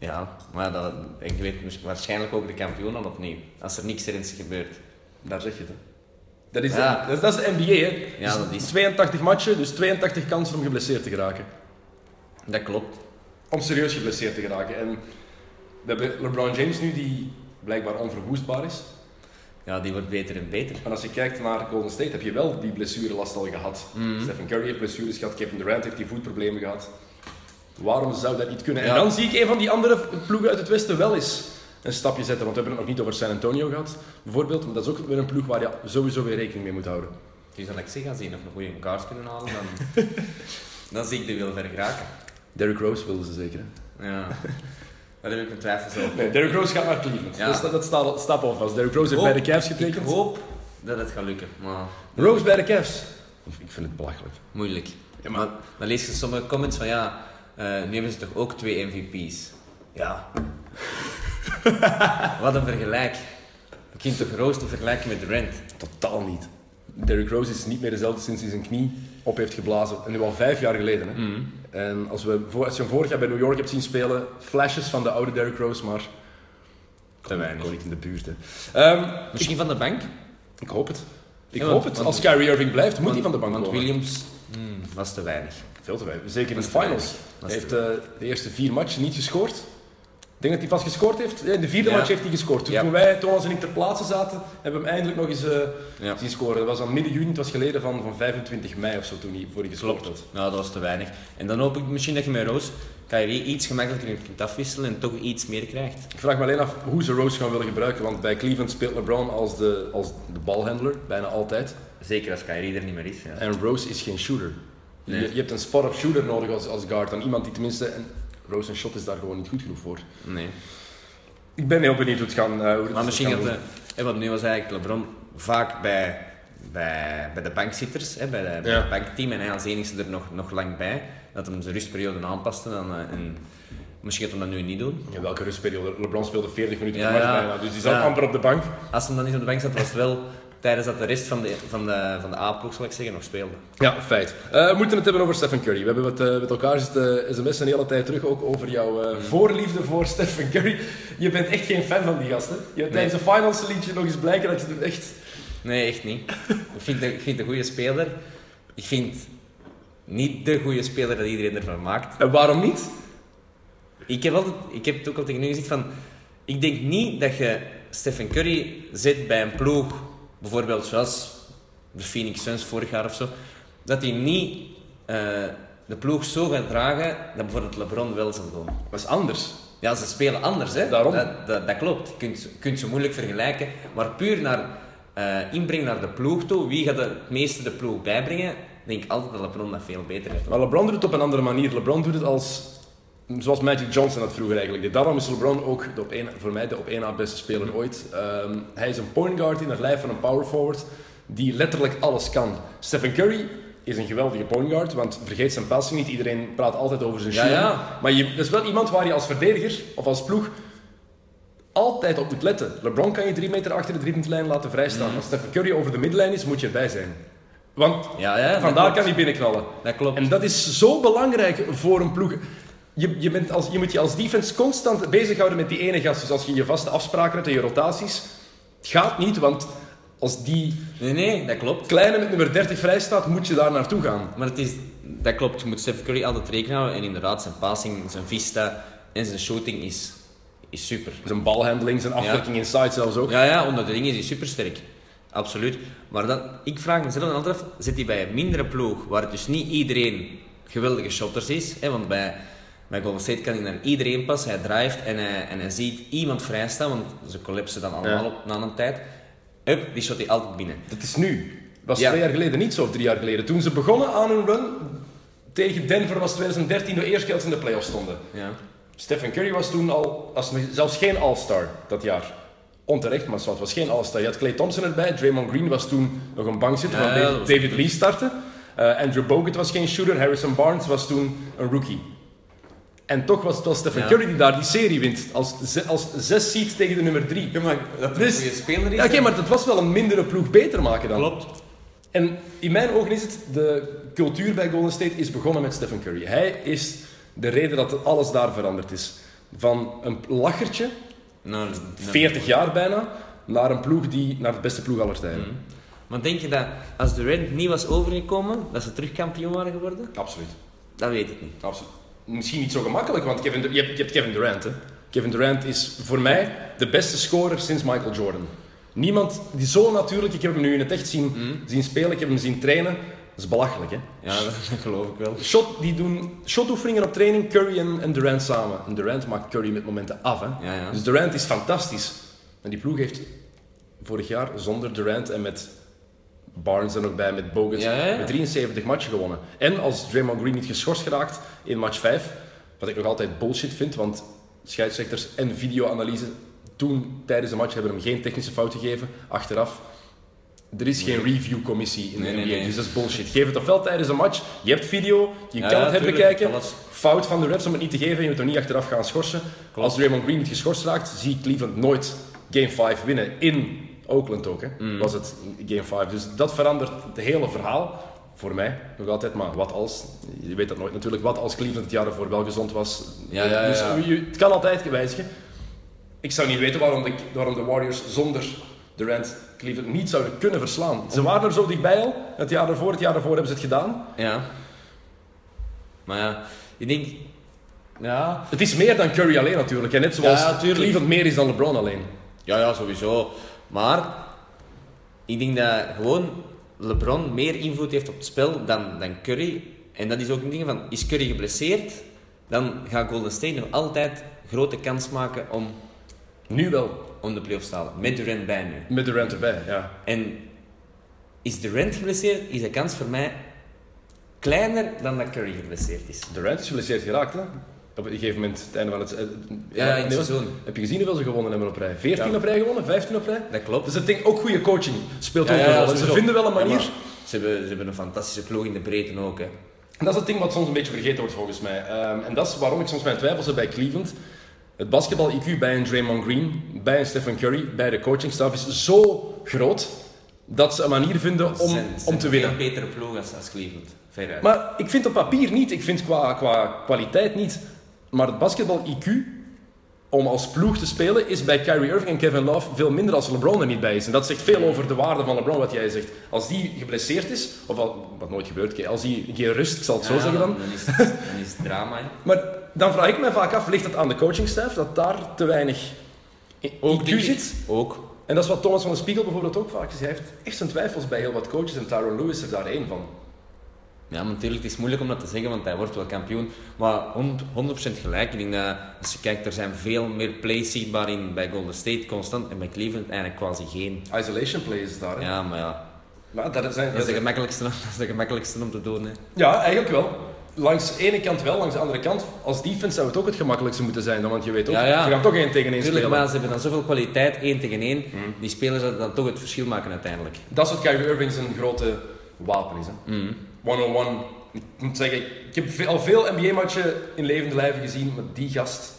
Ja, maar dat, ik weet waarschijnlijk ook de kampioen al opnieuw. Als er niks ergens gebeurt. Daar zeg je het, hè. Dat is, Ja. dat, dat is de NBA, hè. Ja, Dus dat is- 82 matchen, dus 82 kansen om geblesseerd te geraken. Dat klopt. Om serieus geblesseerd te geraken. En we hebben LeBron James nu, die blijkbaar onverwoestbaar is. Ja, die wordt beter en beter. En als je kijkt naar Golden State, heb je wel die blessurelast al gehad. Stephen Curry heeft blessures gehad, Kevin Durant heeft die voetproblemen gehad. Waarom zou dat niet kunnen? En dan zie ik een van die andere ploegen uit het Westen wel eens een stapje zetten. Want we hebben het nog niet over San Antonio gehad, bijvoorbeeld. Maar dat is ook weer een ploeg waar je sowieso weer rekening mee moet houden. Dus als ik zeg, als die nog een goede kaart kunnen halen, dan, dan zie ik die wel ver geraken. Derrick Rose wilden ze zeker. Hè? Ja. Daar heb ik mijn twijfels over. Nee, Derrick Rose gaat naar Cleveland. Ja. Dat, dat staat, staat al vast. Derrick Rose heeft Hoop- bij de Cavs Ik getekend. hoop dat het gaat lukken, maar Rose bij de Cavs. Ik vind het belachelijk. moeilijk. Ja, maar- maar dan lees je sommige comments van ja, eh, nu hebben ze toch ook twee MVP's. Ja. Wat een vergelijk. Je kunt toch Roos te vergelijken met Durant? Totaal niet. Derrick Rose is niet meer dezelfde sinds hij zijn knie op heeft geblazen. En nu al vijf jaar geleden. Hè. Mhm. En als, we, voor- als je hem vorig jaar bij New York hebt zien spelen, flashes van de oude Derrick Rose, maar Te weinig. gewoon niet in de buurt. Hè. Ehm, Misschien van de bank? ik hoop het. Ik Ja, hoop want- het. want- Als Kyrie Irving blijft, moet Want- hij van de bank Want komen. Williams hmm, was te weinig. Veel te weinig. Zeker in de finals. Hij heeft eh, de eerste vier matchen niet gescoord. Ik denk dat hij vast gescoord heeft. In de vierde Ja. match heeft hij gescoord. Toen, Ja. toen wij, Thomas en ik ter plaatse zaten, hebben we hem eindelijk nog eens Ja. zien scoren. Dat was aan midden juni, het was geleden van, van 25 mei of zo, toen hij voor hij gescoord Klopt. had. Nou, dat was te weinig. En dan hoop ik misschien dat je met Roos Kyrie iets gemakkelijker kunt afwisselen en toch iets meer krijgt. Ik vraag me alleen af hoe ze Rose gaan willen gebruiken, want bij Cleveland speelt LeBron als de, als de balhandler, bijna altijd. Zeker als Kyrie er niet meer is. Ja. En Rose is geen shooter. Nee. Je, je hebt een spot-up shooter nodig als, als guard, dan iemand die tenminste... En Rose een shot is daar gewoon niet goed genoeg voor. Nee. Ik ben heel benieuwd hoe het gaan, eh, hoe Maar misschien doen. de, hè, want nu was eigenlijk LeBron vaak bij, bij, bij de bankzitters, hè, bij, de, bij Ja. het bankteam en hij als enigste er nog, nog lang bij. Dat hem zijn rustperiode aanpaste. Dan, eh, en misschien gaat hij dat nu niet doen. Ja, welke rustperiode? LeBron speelde 40 minuten Ja, per match ja. bijna, dus die zat Ja. amper op de bank. Als hij dan niet op de bank zat, was het wel tijdens dat de rest van de, van de, van de A-ploeg, zal ik zeggen, nog speelde. Ja, feit. Eh, we moeten het hebben over Stephen Curry. We hebben het, eh, met elkaar zitten sms'en de hele tijd terug ook over jouw eh, voorliefde voor Stephen Curry. Je bent echt geen fan van die gasten. Je hebt tijdens de finals liet je nog eens blijken dat je het echt... Nee, echt niet. Ik vind, het- ik vind een goede speler. Ik vind niet de goede speler dat iedereen ervan maakt. En waarom niet? Ik heb, altijd, ik heb het ook altijd nu gezegd van... Ik denk niet dat je Stephen Curry zet bij een ploeg, bijvoorbeeld zoals de Phoenix Suns vorig jaar of zo, dat hij niet eh, de ploeg zo gaat dragen dat bijvoorbeeld LeBron wel zal doen. Dat is anders. Ja, ze spelen anders, hè. Daarom. Dat, dat, dat klopt. Je kunt, kunt ze moeilijk vergelijken. Maar puur naar eh inbreng naar de ploeg toe, wie gaat het meeste de ploeg bijbrengen, denk ik altijd dat LeBron dat veel beter heeft. Maar LeBron doet het op een andere manier. LeBron doet het als... Zoals Magic Johnson dat vroeger eigenlijk deed. Daarom is LeBron ook de op één, voor mij de op één na beste speler ooit. Ehm, hij is een point guard in het lijf van een power forward die letterlijk alles kan. Stephen Curry is een geweldige point guard, want vergeet zijn passing niet. Iedereen praat altijd over zijn Ja, shooting. ja. Maar je, dat is wel iemand waar je als verdediger of als ploeg altijd op moet letten. LeBron kan je drie meter achter de driepuntlijn laten vrijstaan. Mhm. Als Stephen Curry over de middenlijn is, moet je erbij zijn. Want Ja, ja, vandaar kan hij binnenknallen. Dat klopt. En dat is zo belangrijk voor een ploeg. Je, je, bent als, je moet je als defense constant bezighouden met die ene gast. Dus als je je vaste afspraken hebt en je rotaties. Het gaat niet, want als die Nee, nee, dat klopt. kleine met nummer 30 vrij staat, moet je daar naartoe gaan. Maar het is, dat klopt. Je moet Stephen Curry altijd rekening houden. En inderdaad, zijn passing, zijn vista en zijn shooting is, is super. Zijn balhandling, zijn afwerking inside zelfs ook. Ja, ja, onder de ring is hij super sterk. Absoluut. Maar dan, ik vraag mezelf dan altijd af, zit hij bij een mindere ploeg, waar het dus niet iedereen geweldige shotters is, hè, want bij, bij Golden State kan hij naar iedereen passen, hij drijft en hij, en hij ziet iemand vrijstaan, want ze collapsen dan allemaal Ja. op na een tijd. Hup, die shot hij altijd binnen. Dat is nu. was Ja. twee jaar geleden niet zo, of drie jaar geleden. Toen ze begonnen aan hun run tegen Denver was 2013 de eerste keer dat ze in de playoffs stonden. Ja. Stephen Curry was toen al, als, zelfs geen All-Star dat jaar. Onterecht, maar het was geen All-Star. Je had Clay Thompson erbij, Draymond Green was toen nog een bankzitter, Ja, ja, David, Lee startte. Eh, Andrew Bogut was geen shooter, Harrison Barnes was toen een rookie. En toch was het wel Stephen Ja. Curry die daar die serie wint, als, als zes seed tegen de nummer drie. Ja, maar dat Dus- een goede speler is. Ja, Oké, maar dat was wel een mindere ploeg beter maken dan. Klopt. En in mijn ogen is het, de cultuur bij Golden State is begonnen met Stephen Curry. Hij is de reden dat alles daar veranderd is. Van een lachertje, Nou, 40 jaar bijna, naar een ploeg die naar de beste ploeg aller tijden. Mhm. Maar denk je dat als Durant niet was overgekomen, dat ze terug kampioen waren geworden? Absoluut. Dat weet ik niet. Absoluut. Misschien niet zo gemakkelijk, want Kevin, je, hebt, je hebt Kevin Durant. Hè? Kevin Durant is voor mij de beste scorer sinds Michael Jordan. Niemand die zo natuurlijk, ik heb hem nu in het echt zien, zien spelen, ik heb hem zien trainen. Dat is belachelijk, hè? Ja, dat geloof ik wel. Shot, die doen shotoefeningen op training, Curry en, en Durant samen. En Durant maakt Curry met momenten af, hè? Ja, ja. Dus Durant is fantastisch. En die ploeg heeft vorig jaar zonder Durant en met Barnes er nog bij, met Bogut, Ja, ja, ja. met 73 matchen gewonnen. En als Draymond Green niet geschorst geraakt in match 5, wat ik nog altijd bullshit vind, want scheidsrechters en videoanalyse toen tijdens de match hebben hem geen technische fout gegeven, achteraf. Er is geen reviewcommissie in de Nee, nee, NBA, nee. dus dat is bullshit. Geef het ofwel tijdens een match, je hebt video, je Ja, kan het herbekijken. alles. Fout van de refs om het niet te geven, je moet er niet achteraf gaan schorsen. Als Draymond Green niet geschorst raakt, zie ik Cleveland nooit Game 5 winnen. In Oakland ook, hè. Mm. was het Game 5. Dus dat verandert het hele verhaal. Voor mij nog altijd, maar wat als? Je weet dat nooit natuurlijk. Wat als Cleveland het jaar ervoor wel gezond was? Ja, ja, Dus ja. je- het kan altijd wijzigen. Ik zou niet weten waarom de, waarom de Warriors zonder Durant Cleveland niet zouden kunnen verslaan. Ze waren er zo dichtbij al. Het jaar ervoor, het jaar ervoor hebben ze het gedaan. Ja. Maar ja, ik denk... Ja, Het is meer dan Curry alleen natuurlijk. En net zoals Ja. Cleveland meer is dan LeBron alleen. ja, ja, sowieso. Maar ik denk dat gewoon LeBron meer invloed heeft op het spel dan, dan Curry. En dat is ook een ding van, is Curry geblesseerd, dan gaat Golden State nog altijd grote kans maken om, Nu wel. om de playoffs te halen. Met Durant bij nu. Met Durant erbij, ja. En is Durant geblesseerd, is de kans voor mij kleiner dan dat Curry geblesseerd is. Durant is geblesseerd geraakt, hè? Op een gegeven moment, het einde van het... eh, Ja, in het wat- seizoen. Heb je gezien hoeveel ze gewonnen hebben op rij? 14 Ja. op rij gewonnen? 15 op rij? Dat klopt. Dus ik denk ook goede coaching speelt Ja, ook ja, een ja, rol. Ze vinden wel een Ja, manier. ze, hebben, ze hebben een fantastische ploeg in de breedte ook. Hè. En dat is het ding wat soms een beetje vergeten wordt volgens mij. Ehm, en dat is waarom ik soms mijn twijfels heb bij Cleveland. Het basketbal-IQ bij een Draymond Green, bij een Stephen Curry, bij de coachingstaf is zo groot dat ze een manier vinden om, zijn- ze om zijn te een winnen. veel betere ploeg als, als Cleveland. Veruit. Maar ik vind op papier niet, ik vind qua, qua kwaliteit niet. Maar het basketbal-IQ om als ploeg te spelen is bij Kyrie Irving en Kevin Love veel minder als LeBron er niet bij is. En dat zegt veel over de waarde van LeBron, wat jij zegt. Als die geblesseerd is, of al, wat nooit gebeurt, als hij geen rust, ik zal het zo zeggen dan. Dan is het, dan is het drama. Maar dan vraag ik me vaak af, ligt het aan de coachingstaf dat daar te weinig Ook IQ zit? Ook. En dat is wat Thomas van de Spiegel bijvoorbeeld ook vaak is. Hij heeft echt zijn twijfels bij heel wat coaches en Tyron Lewis is er daar één van. Ja, maar natuurlijk, het is moeilijk om dat te zeggen, want hij wordt wel kampioen. Maar 100%, 100% gelijk. Ik denk dat, als je kijkt, er zijn veel meer plays zichtbaar in bij Golden State constant. En bij Cleveland eigenlijk quasi geen. Isolation play is daar. hè. Ja, maar ja. Maar dat zijn, Dat is de gemakkelijkste, dat is de gemakkelijkste om te doen. Hè. Ja, eigenlijk wel. Langs de ene kant wel, langs de andere kant. Als defense zou het ook het gemakkelijkste moeten zijn, want je weet ook, Ja, ja. je gaat toch één tegen één spelen. maar ze hebben dan zoveel kwaliteit, één tegen één. Die spelers dat dan toch het verschil maken uiteindelijk. Dat is wat Kyrie Irving zijn grote wapen is. Hè. Mhm. 101. Ik moet zeggen, ik heb al veel NBA-matchen in levende lijven gezien, maar die gast...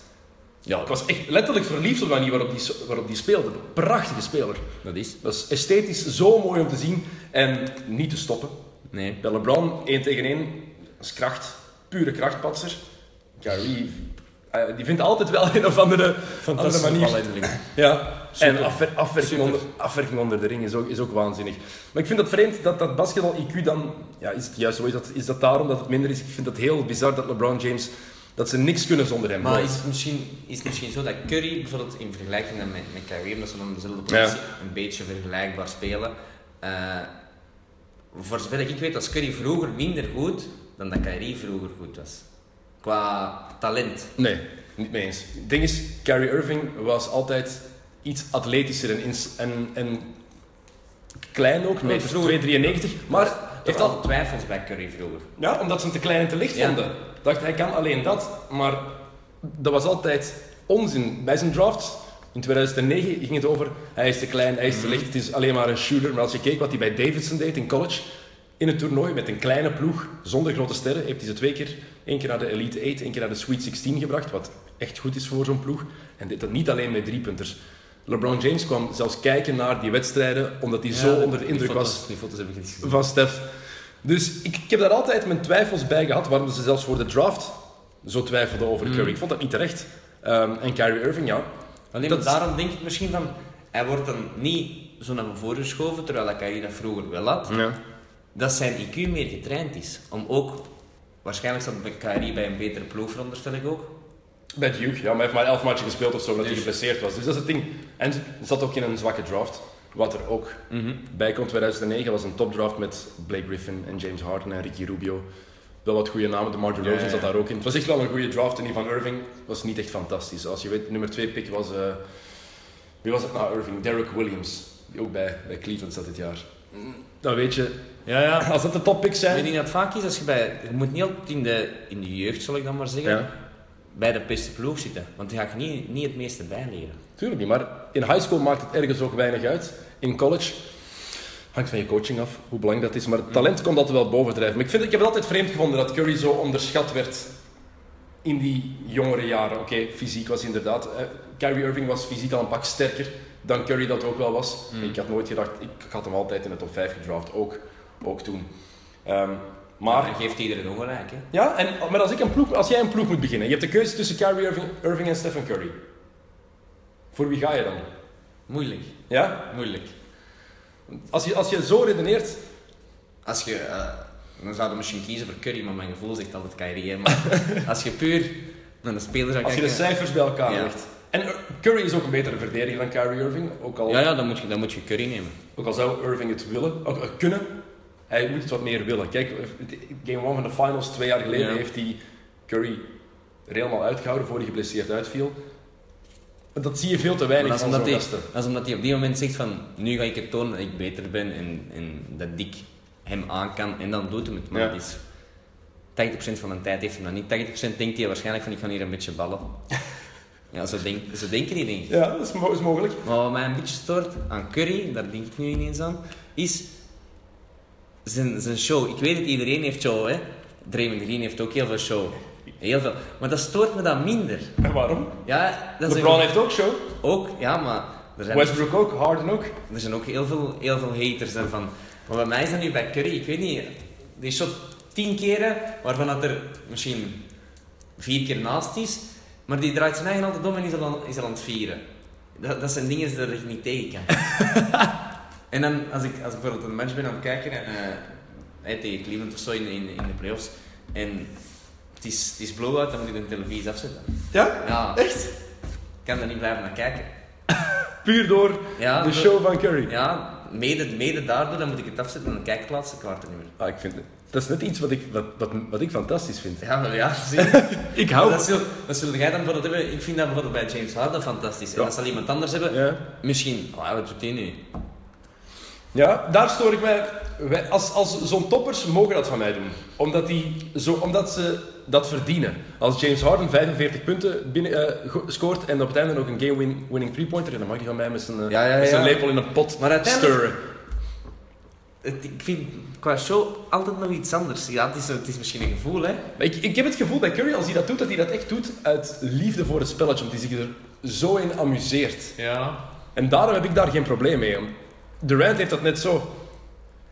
Ja, ik was echt letterlijk verliefd op de manier waarop die, waarop die speelde. Prachtige speler. Dat is. Dat is esthetisch zo mooi om te zien en niet te stoppen. Nee. Bij LeBron, 1 tegen 1, dat is kracht. Pure krachtpatser. Kyrie, eh, die vindt altijd wel een of andere, andere manier. Ja, Super. en afwer- afwerking, onder, afwerking onder de ring is ook, is ook waanzinnig. Maar ik vind het vreemd dat dat basketbal-IQ dan... Ja, is het juist zo? Is dat, is dat daarom dat het minder is? Ik vind het heel bizar dat LeBron James... Dat ze niks kunnen zonder hem. Maar is het, misschien, is het misschien zo dat Curry bijvoorbeeld in vergelijking met, met Kyrie, omdat ze dan dezelfde positie een beetje vergelijkbaar spelen. eh, voor zover ik weet was Curry vroeger minder goed dan dat Kyrie vroeger goed was. Qua talent. Nee, niet mee eens. Het ding is, Kyrie Irving was altijd iets atletischer en, en, en klein ook, vroeger- 2,93. Maar heeft al twijfels bij Curry vroeger. Ja, omdat ze hem te klein en te licht Ja. vonden. Dacht, hij kan alleen dat. Maar dat was altijd onzin. Bij zijn draft in 2009 ging het over, hij is te klein, hij is te licht, het is alleen maar een shooter. Maar als je keek wat hij bij Davidson deed in college, in het toernooi met een kleine ploeg, zonder grote sterren, heeft hij ze twee keer, één keer naar de Elite 8, één keer naar de Sweet 16 gebracht, wat echt goed is voor zo'n ploeg. En dit dat niet alleen met driepunters. LeBron James kwam zelfs kijken naar die wedstrijden, omdat hij zo onder de indruk was Die foto's heb ik niet gezien. van Stef. Dus ik, ik heb daar altijd mijn twijfels bij gehad, waarom ze zelfs voor de draft zo twijfelden over Curry. Ik vond dat niet terecht. Ehm, en Kyrie Irving, ja. Alleen Dat- daarom denk ik misschien van, hij wordt dan niet zo naar voren geschoven, terwijl dat hij dat vroeger wel had. ja. Dat zijn IQ meer getraind is. Om ook, waarschijnlijk zat Kyrie bij een betere ploeg, veronderstel ik ook. Bij Duke, ja, maar hij heeft maar elf matchen gespeeld of zo, omdat hij Dus- geblesseerd was. Dus dat is het ding. En zat ook in een zwakke draft. Wat er ook bij komt, 2009 was een topdraft met Blake Griffin en James Harden en Ricky Rubio. Wel wat goede namen, de Ja, Rosen ja, zat daar ook in. Het was echt wel een goede draft en die van Irving was niet echt fantastisch. Als je weet, nummer 2 pick was... eh, wie was het nou, Irving? Derek Williams. Die ook bij, bij Cleveland zat dit jaar. Dan weet je, Ja, ja. als dat de toppicks Ik zijn... denk dat het vaak is als je bij, je moet niet altijd in de, in de jeugd, zal ik dan maar zeggen, Ja. bij de beste ploeg zitten. Want die ga je niet, niet het meeste bijleren. Tuurlijk niet, maar in high school maakt het ergens ook weinig uit. In college hangt van je coaching af hoe belangrijk dat is. Maar het talent komt altijd wel bovendrijven. Maar ik, vind, ik heb het altijd vreemd gevonden dat Curry zo onderschat werd in die jongere jaren. Oké, fysiek was inderdaad... eh, Kyrie Irving was fysiek al een pak sterker dan Curry dat ook wel was. Ik had nooit gedacht... Ik had hem altijd in de top 5 gedraft, ook, ook toen. Ehm, Maar dan geeft iedereen ongelijk. Hè? Ja, en, maar als, ik een ploeg, als jij een ploeg moet beginnen, je hebt de keuze tussen Kyrie Irving, Irving en Stephen Curry. Voor wie ga je dan? Moeilijk, Ja? moeilijk. Als je, als je zo redeneert, Als je, eh, dan zouden we misschien kiezen voor Curry, maar mijn gevoel zegt altijd Kyrie. Maar als je puur naar de speler zou als je de kijken... cijfers bij elkaar Ja. legt. En Ir- Curry is ook een betere verdediger dan Kyrie Irving. Ook al, Ja, ja dan, moet je, dan moet je Curry nemen. ook al zou Irving het willen, ook, eh, kunnen. Hij moet het wat meer willen. Kijk, eh, game 1 van de finals twee jaar geleden Ja. heeft hij Curry er helemaal uitgehouden voor hij geblesseerd uitviel. Dat zie je veel te weinig van zo'n hij, gasten. dat is omdat hij op die moment zegt van, nu ga ik het tonen dat ik beter ben en, en dat ik hem aan kan. En dan doet hij het. Maar Ja. het is 80% van de tijd heeft hij dat niet. 80% denkt hij waarschijnlijk van, ik ga hier een beetje ballen. Ja, zo, denk, zo denken die denk ik. Ja, dat is, mo- is mogelijk. Maar wat mij een beetje stoort aan Curry, daar denk ik nu ineens aan, is zijn, zijn show. Ik weet het, iedereen heeft show, hè. Draymond Green heeft ook heel veel show. Heel veel. Maar dat stoort me dan minder. En waarom? Ja, dat LeBron heeft ook show. ook, ja, maar er zijn, Westbrook ook, Harden ook. er zijn ook heel veel, heel veel haters daarvan. Maar bij mij is dat nu bij Curry, ik weet niet, die shot tien keren, waarvan dat er misschien vier keer naast is, maar die draait zijn eigen altijd om en is al aan, is al aan het vieren. Dat, dat zijn dingen die ik niet tegen kan. en dan, als ik, als ik bijvoorbeeld een match ben aan het kijken, en, hey, tegen Cleveland of zo in, in, in de playoffs, en het is, het is blowout, dan moet ik de televisie afzetten. Ja? Ja, Echt? ik kan er niet blijven naar kijken. Puur door Ja, de door- show van Curry. Ja, mede, mede daardoor dan moet ik het afzetten en dan kijk ik het laatste kwart niet meer. Ah, ik vind, dat is net iets wat ik, wat, wat, wat ik fantastisch vind. Ja, maar ja, zie. Ik Maar dat, zul, dat zul jij dan bijvoorbeeld hebben. Ik vind dat bijvoorbeeld bij James Harden fantastisch. En Ja. dat zal iemand anders hebben. Ja. Misschien, oh, ja, wat doet hij nu? Ja, daar stoor ik mij. wij- Als, als zo'n toppers mogen dat van mij doen. Omdat, die zo, omdat ze dat verdienen. Als James Harden 45 punten binnen, eh, scoort en op het einde nog een game-winning three-pointer, dan mag hij van mij met zijn, eh, Ja, ja, met zijn ja. lepel in een pot Maar uiteindelijk- stirren. Het, ik vind qua show altijd nog iets anders. Ja, het is, het is misschien een gevoel, hè. Maar ik, ik heb het gevoel bij Curry, als hij dat doet, dat hij dat echt doet uit liefde voor het spelletje. Omdat hij zich er zo in amuseert. Ja. En daarom heb ik daar geen probleem mee. Durant heeft dat net zo.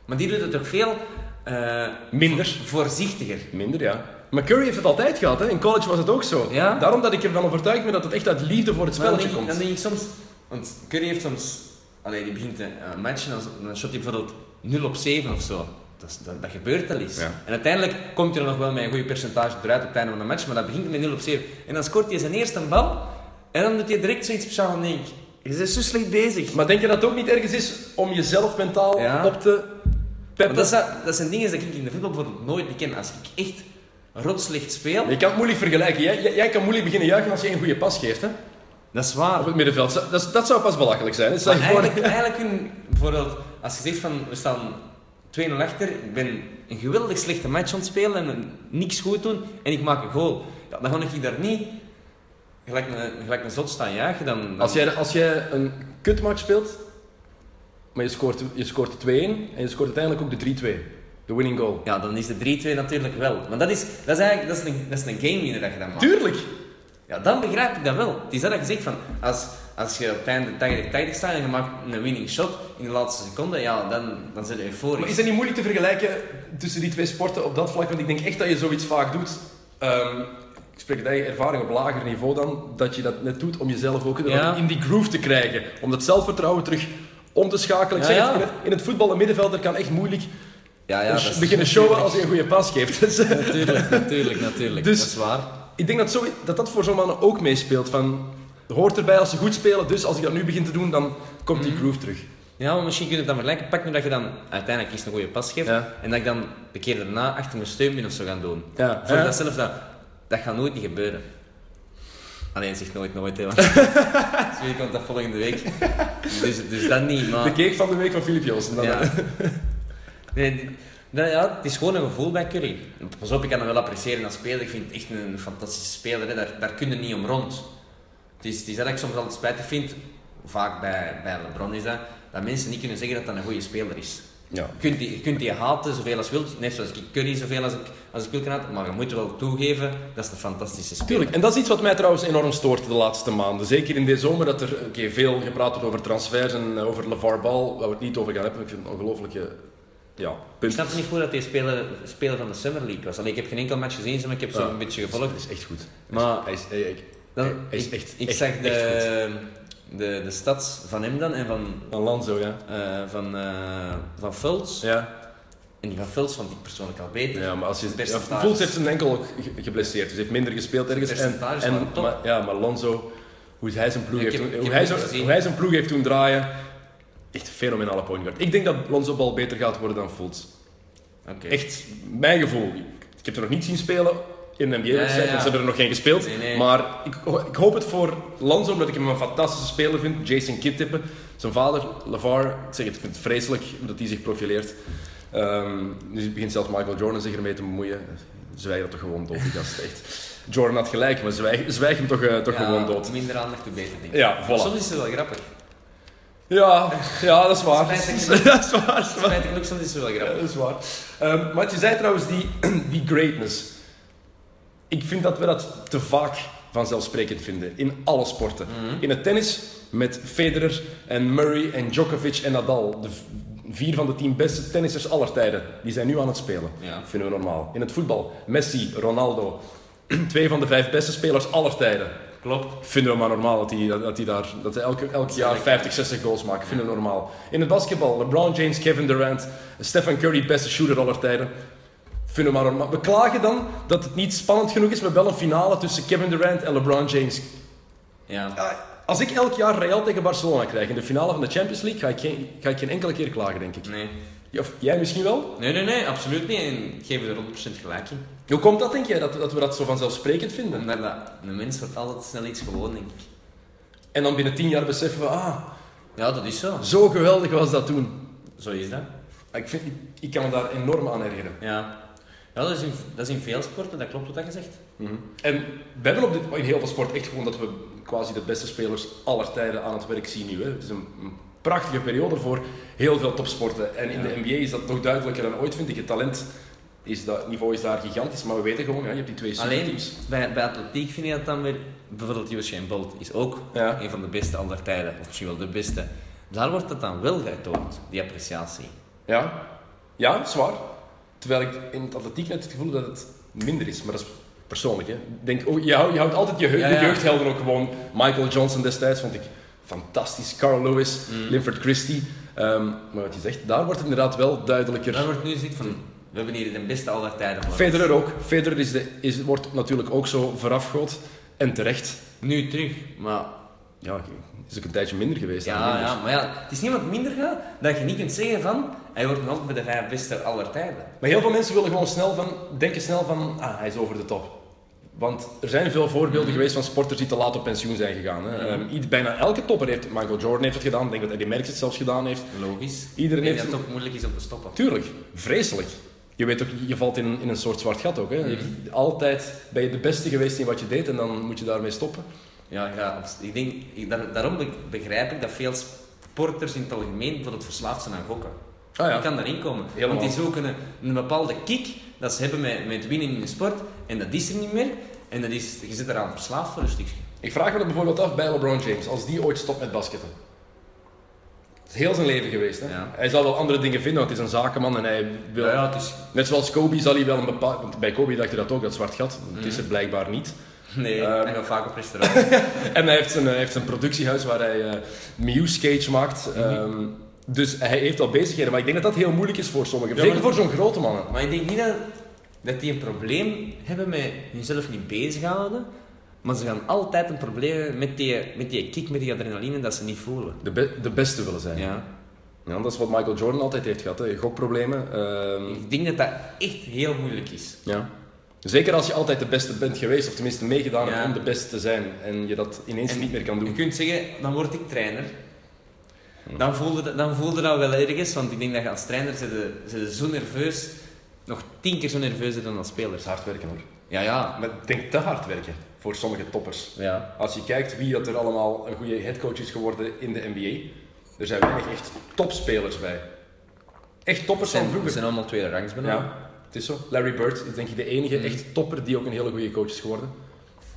Maar die doet het toch veel eh, Minder. vo- voorzichtiger. Minder, ja. Maar Curry heeft het altijd gehad, hè. In college was het ook zo. Ja. Daarom dat ik ervan overtuigd ben dat het echt uit liefde voor het spelletje komt. dan denk ik soms... Want Curry heeft soms... Allee, die begint een een match en dan, dan shot hij bijvoorbeeld 0 op 7 of zo. Dat, dat, dat gebeurt al eens. Ja. En uiteindelijk komt hij er nog wel met een goede percentage eruit op het einde van de match, maar dat begint met 0 op 7. En dan scoort hij zijn eerste bal en dan doet hij direct zoiets speciaals en denk je bent zo slecht bezig. Maar denk je dat het ook niet ergens is om jezelf mentaal Ja. op te peppen? dat, zijn, dat zijn dingen die ik in de voetbal bijvoorbeeld nooit ken. Als ik echt rotslecht speel, Je kan het moeilijk vergelijken. Jij, jij, jij kan moeilijk beginnen juichen als je een goede pas geeft, hè? dat is waar. Op het middenveld. Dat, dat zou pas belachelijk zijn. je eigenlijk, eigenlijk kun, bijvoorbeeld, als je zegt van we staan 2-0 achter, ik ben een geweldig slechte match aan het spelen en niks goed doen en ik maak een goal. Ja, dan ga ik daar niet gelijk een, gelijk een zot staan juichen. Dan, dan- Als jij, als jij een kutmatch speelt, maar je scoort, je scoort 2-1 en je scoort uiteindelijk ook de 3-2. De winning goal. Ja, dan is de 3-2 natuurlijk wel. Maar dat is, dat is eigenlijk dat is een, dat is een game winner dat je dan maakt. Tuurlijk! Ja, dan begrijp ik dat wel. Het is dat dat je zegt van, als, als je op het einde 80-80 staat en je maakt een winning shot in de laatste seconde, ja, dan, dan zit je euforisch. Maar is het niet moeilijk te vergelijken tussen die twee sporten op dat vlak? Want ik denk echt dat je zoiets vaak doet. Ehm, ik spreek het eigen ervaring op lager niveau dan, dat je dat net doet om jezelf ook Ja. in die groove te krijgen. Om dat zelfvertrouwen terug om te schakelen. Ik Ja, zeg ja. het, in, het, voetbal, een middenvelder kan echt moeilijk ja, ja, dat beginnen showen als hij een goede pas geeft. Dus, Natuurlijk, natuurlijk, natuurlijk. Dus- dat is waar. ik denk dat, zo, dat dat voor zo'n mannen ook meespeelt. Van, hoort erbij als ze goed spelen, dus als ik dat nu begin te doen, dan komt Mhm. die groove terug. Ja, maar misschien kun je het dan vergelijken. Pak nu dat je dan uiteindelijk eens een goede pas geeft Ja. en dat ik dan de keer daarna achter mijn steun ben of zo gaan doen. Ja. Voor Ja. dat zelf, dat, dat gaat nooit niet gebeuren. Alleen zeg nooit nooit, hè. want dus komt dat volgende week. Dus, dus dat niet, maar... De cake van de week van Filip Joosten. dan, Ja. Nee, dat, ja, het is gewoon een gevoel bij Curry. Pas op, ik kan hem wel appreciëren als speler. Ik vind het echt een fantastische speler. Hè. Daar, daar kun je niet om rond. Het is, het is dat ik soms altijd spijtig vind, vaak bij, bij LeBron is dat, dat mensen niet kunnen zeggen dat dat een goede speler is. Ja. Je kunt die, je kunt die haten zoveel als je wilt, net zoals ik Curry zoveel als ik, als ik wil kan haten, maar je moet wel toegeven, dat is een fantastische speler. Tuurlijk, en dat is iets wat mij trouwens enorm stoort de laatste maanden. Zeker in deze zomer, dat er oké, veel gepraat wordt over transfers en eh, over LeVar Ball, waar we het niet over gaan hebben. Ik vind het een ongelooflijke ja, Ik snap niet goed dat hij speler, speler van de Summer League was. Allee, ik heb geen enkel match gezien, maar ik heb zo Ja. een beetje Dat gevolgd. is echt goed. Maar- hij is, hij, hij- Dan, hij is ik, echt, ik echt, zag echt de, de, de stats van hem dan en van, Van Lanzo, ja. eh van, eh van Fultz. Ja, En die van Fultz vond ik persoonlijk al beter. ja maar als je... Ja. Fultz heeft zijn enkel ook ge- geblesseerd, dus hij heeft minder gespeeld ergens. En, en, maar, ja, maar Lonzo, hoe hij zijn ploeg, heeft, heb- hoe hij, het zo, gezien. hoe hij zijn ploeg heeft doen draaien, echt een fenomenale point guard. Ik denk dat Lonzo Ball beter gaat worden dan Fultz. Echt mijn gevoel. Ik heb er nog niet zien spelen in een NBA-wedstrijd, Ja, ja, ja. want ze hebben er nog geen gespeeld. Nee, nee. Maar ik, ik hoop het voor Lanzo, omdat ik hem een fantastische speler vind. Jason Kidd tippen. Zijn vader, LeVar, ik zeg het, ik vind het vreselijk dat hij zich profileert. Ehm nu begint zelfs Michael Jordan zich ermee te bemoeien. Zwijg dat toch gewoon dood, die gast. Echt. Jordan had gelijk, maar zwijg, zwijg hem toch, eh, toch Ja, gewoon dood. Minder aandacht, hoe beter, denk ik. Ja, Maar voilà. Soms is het wel grappig. Ja, ja, dat is waar. Spijtig dat is waar. Spijtig genoeg, soms is het wel grappig. dat is waar. Ehm, maar je zei trouwens die, die greatness. Ik vind dat we dat te vaak vanzelfsprekend vinden. In alle sporten. In het tennis met Federer en Murray en Djokovic en Nadal. De vier van de tien beste tennissers aller tijden. Die zijn nu aan het spelen. Ja. Vinden we normaal. In het voetbal. Messi, Ronaldo. Twee van de vijf beste spelers aller tijden. Klopt. Vinden we maar normaal dat die, dat die, daar, dat die elke, elk jaar 50, 60 goals maken. Vinden we normaal. In het basketbal, LeBron James, Kevin Durant, Stephen Curry, beste shooter aller tijden. Maar normaal. We klagen dan dat het niet spannend genoeg is met wel een finale tussen Kevin Durant en LeBron James. Ja. Als ik elk jaar Real tegen Barcelona krijg in de finale van de Champions League, ga ik geen, ga ik geen enkele keer klagen, denk ik. Nee. Of jij misschien wel? nee, nee, nee, absoluut niet. En geef er 100% gelijk in. Hoe komt dat, denk jij, dat, dat we dat zo vanzelfsprekend vinden? Omdat dat, een mens wordt altijd snel iets gewoon, denk ik. En dan binnen tien jaar beseffen we, ah, Ja, dat is zo. zo geweldig was dat toen. Zo is dat. Ik, vind, ik, ik kan me daar enorm aan ergeren. Ja. Ja, dat is, in, dat is in veel sporten, dat klopt wat dat je zegt. En we hebben op dit, in heel veel sport echt gewoon dat we quasi de beste spelers aller tijden aan het werk zien nu. Hè. Het is een, een prachtige periode voor heel veel topsporten. En in Ja. de NBA is dat nog duidelijker dan ooit, vind ik. Het talent, is dat, het niveau is daar gigantisch, maar we weten gewoon, ja, je hebt die twee Alleen superteams. bij, bij atletiek vind je dat dan weer. Bijvoorbeeld Usain Bolt is ook Ja. een van de beste aller tijden, of misschien wel de beste. Daar wordt dat dan wel getoond, die appreciatie. Ja, ja, zwaar. Terwijl ik in het atletiek net het gevoel dat het minder is, maar dat is persoonlijk. Hè. Denk, oh, je, houdt, je houdt altijd je, Ja, ja. jeugdhelden ook gewoon. Michael Johnson destijds vond ik fantastisch. Carl Lewis, Mm. Linford Christie. Ehm, maar wat je zegt, daar wordt het inderdaad wel duidelijker. Daar wordt nu gezegd van, we hebben hier de beste aller tijden. Federer ook. Federer is de, is, wordt natuurlijk ook zo voorafgehoord. En terecht. Nu terug, maar Ja, is ook een tijdje minder geweest. ja, minder. ja, maar ja, het is niet wat minder gaat dat je niet kunt zeggen van, hij wordt nog altijd bij de vijf beste aller tijden. Maar heel veel mensen willen gewoon snel van, denken snel van, ah, hij is over de top. Want er zijn veel voorbeelden Mhm. geweest van sporters die te laat op pensioen zijn gegaan. Hè. Ehm, bijna elke topper heeft, Michael Jordan heeft het gedaan, ik denk dat Eddie Merckx het zelfs gedaan heeft. Logisch. Iedereen heeft- dat het ook moeilijk is om te stoppen. Tuurlijk, vreselijk. Je weet ook, je valt in, in een soort zwart gat ook. Hè. Hebt altijd ben je de beste geweest in wat je deed en dan moet je daarmee stoppen. Ja, ja ik denk, ik, daar- daarom be- begrijp ik dat veel sporters in het algemeen bijvoorbeeld verslaafd zijn aan gokken. Ah ja. Je kan daarin komen. Helemaal. Want die zoeken een, een bepaalde kick dat ze hebben met, met winnen in de sport en dat is er niet meer. En dat is, je zit eraan verslaafd voor een stukje. Ik vraag me dat bijvoorbeeld af bij LeBron James, als die ooit stopt met basketten. Het is heel zijn leven geweest. Hè? Ja. Hij zal wel andere dingen vinden, want hij is een zakenman en hij wil... Ja, ja, het is... Net zoals Kobe zal hij wel een bepaald... Want bij Kobe dacht je dat ook, dat zwart gat. Het is er blijkbaar niet. Nee, Ehm. hij gaat vaak op restaurant. En hij heeft zijn, hij heeft zijn productiehuis waar hij eh Muse Cage maakt. Mhm. Ehm, dus hij heeft al bezigheden. Maar ik denk dat dat heel moeilijk is voor sommigen. Ja, Zeker maar- voor zo'n grote mannen. maar ik denk niet dat, dat die een probleem hebben met jezelf niet bezighouden. Maar ze gaan altijd een probleem hebben met die, met die kick, met die adrenaline dat ze niet voelen. De, be- de beste willen zijn. Ja. Ja, dat is wat Michael Jordan altijd heeft gehad. Hè. Gokproblemen. Ehm, Ik denk dat dat echt heel moeilijk is. ja. Zeker als je altijd de beste bent geweest, of tenminste meegedaan hebt Ja. om de beste te zijn. En je dat ineens En niet meer kan Je doen. kunt zeggen, dan word ik trainer. Dan voelde, dat- dan voelde dat wel ergens, want ik denk dat je als trainer zit je, zit je zo nerveus, nog tien keer zo nerveus dan als speler. Hard werken hoor. Ja, ja. Maar denk te hard werken voor sommige toppers. ja. Als je kijkt wie dat er allemaal een goede headcoach is geworden in de NBA, er zijn weinig echt topspelers bij. Echt toppers Zijn, van vroeger. zijn allemaal tweede rangs benoemd. Ja, het is zo. Larry Bird is denk ik de enige Mhm. echt topper die ook een hele goede coach is geworden.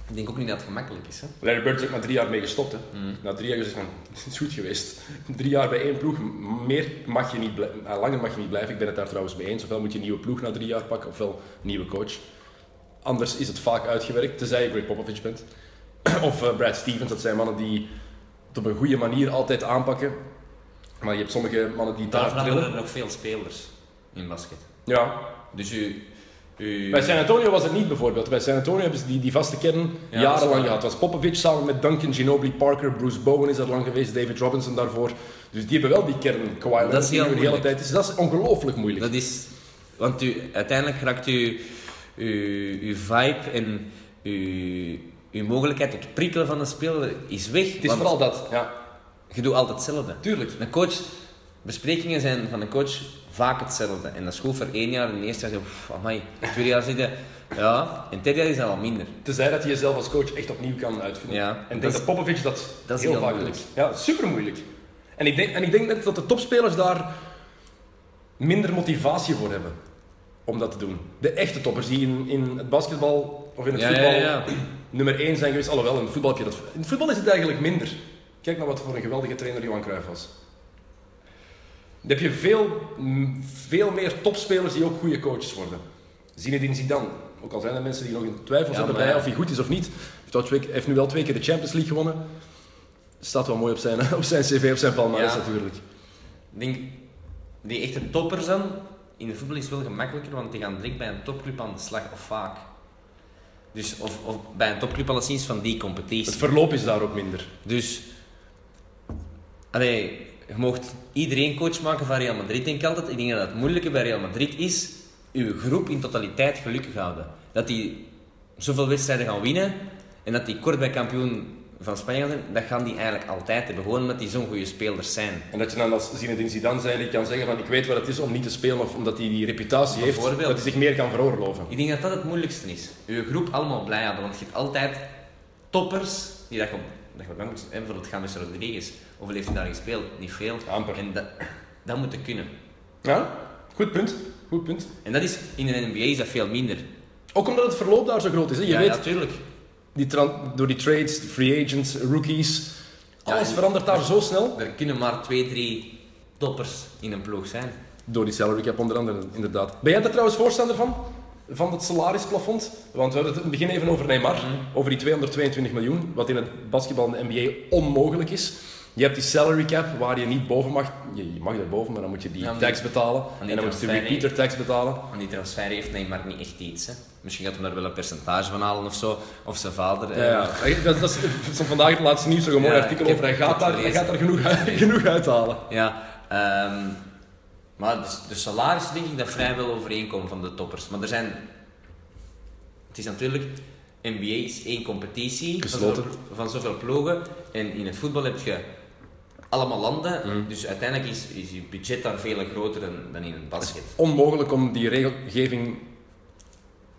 Ik denk ook niet dat het gemakkelijk is. Hè? Larry Bird is ook na drie jaar mee gestopt. Hè. Mhm. Na drie jaar gezegd van, het is goed geweest. Drie jaar bij één ploeg, meer mag je niet blijven. langer mag je niet blijven. Ik ben het daar trouwens mee eens. Ofwel moet je een nieuwe ploeg na drie jaar pakken, ofwel een nieuwe coach. Anders is het vaak uitgewerkt, tenzij je Greg Popovich bent. of eh, Brad Stevens, dat zijn mannen die het op een goede manier altijd aanpakken. Maar je hebt sommige mannen die Daar daar veranderen er nog veel spelers in basket. Ja, Dus u... u Bij San Antonio was het niet bijvoorbeeld. Bij San Antonio hebben ze die, die vaste kern Ja, dat jarenlang gehad. Het was Popovich samen met Duncan, Ginobili, Parker, Bruce Bowen is daar lang geweest, David Robinson daarvoor. Dus die hebben wel die kern. Kawhi Leonard is heel de hele moeilijk. tijd is. Dat is ongelooflijk moeilijk. Dat is... Want u, uiteindelijk raakt u, uw, uw vibe en uw, uw mogelijkheid tot prikkelen van de speler is weg. het is vooral dat. Ja, Je doet altijd hetzelfde. tuurlijk. Een coach... Besprekingen zijn van een coach vaak hetzelfde. En dat goed voor één jaar. En het eerste jaar zeg je, "Pff, amai. Het tweede jaar zeg je, ja. En het derde jaar is dat al minder. Tenzij dat je jezelf als coach echt opnieuw kan uitvinden. Ja, en ik dat denk is- dat Popovich dat, dat heel, heel vaak moeilijk. doet. Ja, super moeilijk. En ik, denk, en ik denk net dat de topspelers daar minder motivatie voor hebben om dat te doen. De echte toppers die in, in het basketbal of in het Ja, voetbal ja, ja. nummer 1 zijn geweest. Alhoewel, in het voetbal, heb je dat, in het voetbal is het eigenlijk minder. Kijk naar wat voor een geweldige trainer Johan Cruijff was. Dan heb je veel, m, veel meer topspelers die ook goede coaches worden. Zinedine Zidane. Ook al zijn er mensen die nog in twijfel Ja, zijn maar ja. of hij goed is of niet. Hij heeft, hij nu wel twee keer de Champions League gewonnen. Staat wel mooi op zijn, op zijn cv, op zijn palmarès Ja. natuurlijk. Ik denk, die echte toppers dan, in de voetbal is het wel gemakkelijker, want die gaan direct bij een topclub aan de slag, of vaak. Dus, of, of bij een topclub alleszins van die competitie. Het verloop is daar ook minder. Dus, allee, je mocht iedereen coach maken van Real Madrid, denk ik altijd. Ik denk dat het moeilijke bij Real Madrid is, uw groep in totaliteit gelukkig houden. Dat die zoveel wedstrijden gaan winnen en dat die kort bij kampioen van Spanje gaan zijn, dat gaan die eigenlijk altijd hebben. Gewoon omdat die zo'n goede spelers zijn. En dat je dan als Zinedine Zidane zei, kan zeggen van ik weet wat het is om niet te spelen of omdat hij die reputatie heeft, dat hij zich meer kan veroorloven. Ik denk dat dat het moeilijkste is. Uw groep allemaal blij houden, want je hebt altijd toppers die dat je, dat je lang moet... hè, Bijvoorbeeld James Rodriguez. Hoeveel heeft hij daar gespeeld? Niet veel. Amper. En dat, dat moet kunnen. Ja, goed punt. Goed punt. En dat is, in de NBA is dat veel minder. Ook omdat het verloop daar zo groot is. Hè. Je ja, weet, ja, die door die trades, free agents, rookies, alles verandert daar zo snel. Er kunnen maar twee, drie toppers in een ploeg zijn. Door die salary cap onder andere, inderdaad. Ben jij daar trouwens voorstander van? Van het salarisplafond? Want we hadden het in het begin even over Neymar, Mhm. over die 222 miljoen, wat in het basketbal en de NBA onmogelijk is. Je hebt die salary cap waar je niet boven mag. Je, je mag er boven, maar dan moet je die Ja, tax betalen. En dan moet je de repeater tax betalen. Aan die transfer heeft Neymar niet echt iets. Hè. Misschien gaat hij daar wel een percentage van halen of zo. Of zijn vader. eh, Ja, ja. Dat, dat is van vandaag het laatste nieuws, een mooi Ja, artikel over. Hij gaat daar, hij gaat daar genoeg, genoeg uithalen. Ja, ehm, maar de, de salarissen denk ik dat vrijwel overeenkomen van de toppers. Maar er zijn... Het is natuurlijk... NBA is één competitie van zoveel, van zoveel ploegen. En in het voetbal heb je allemaal landen. Mm. Dus uiteindelijk is, is je budget daar veel groter dan, dan in het basket. Onmogelijk om die regelgeving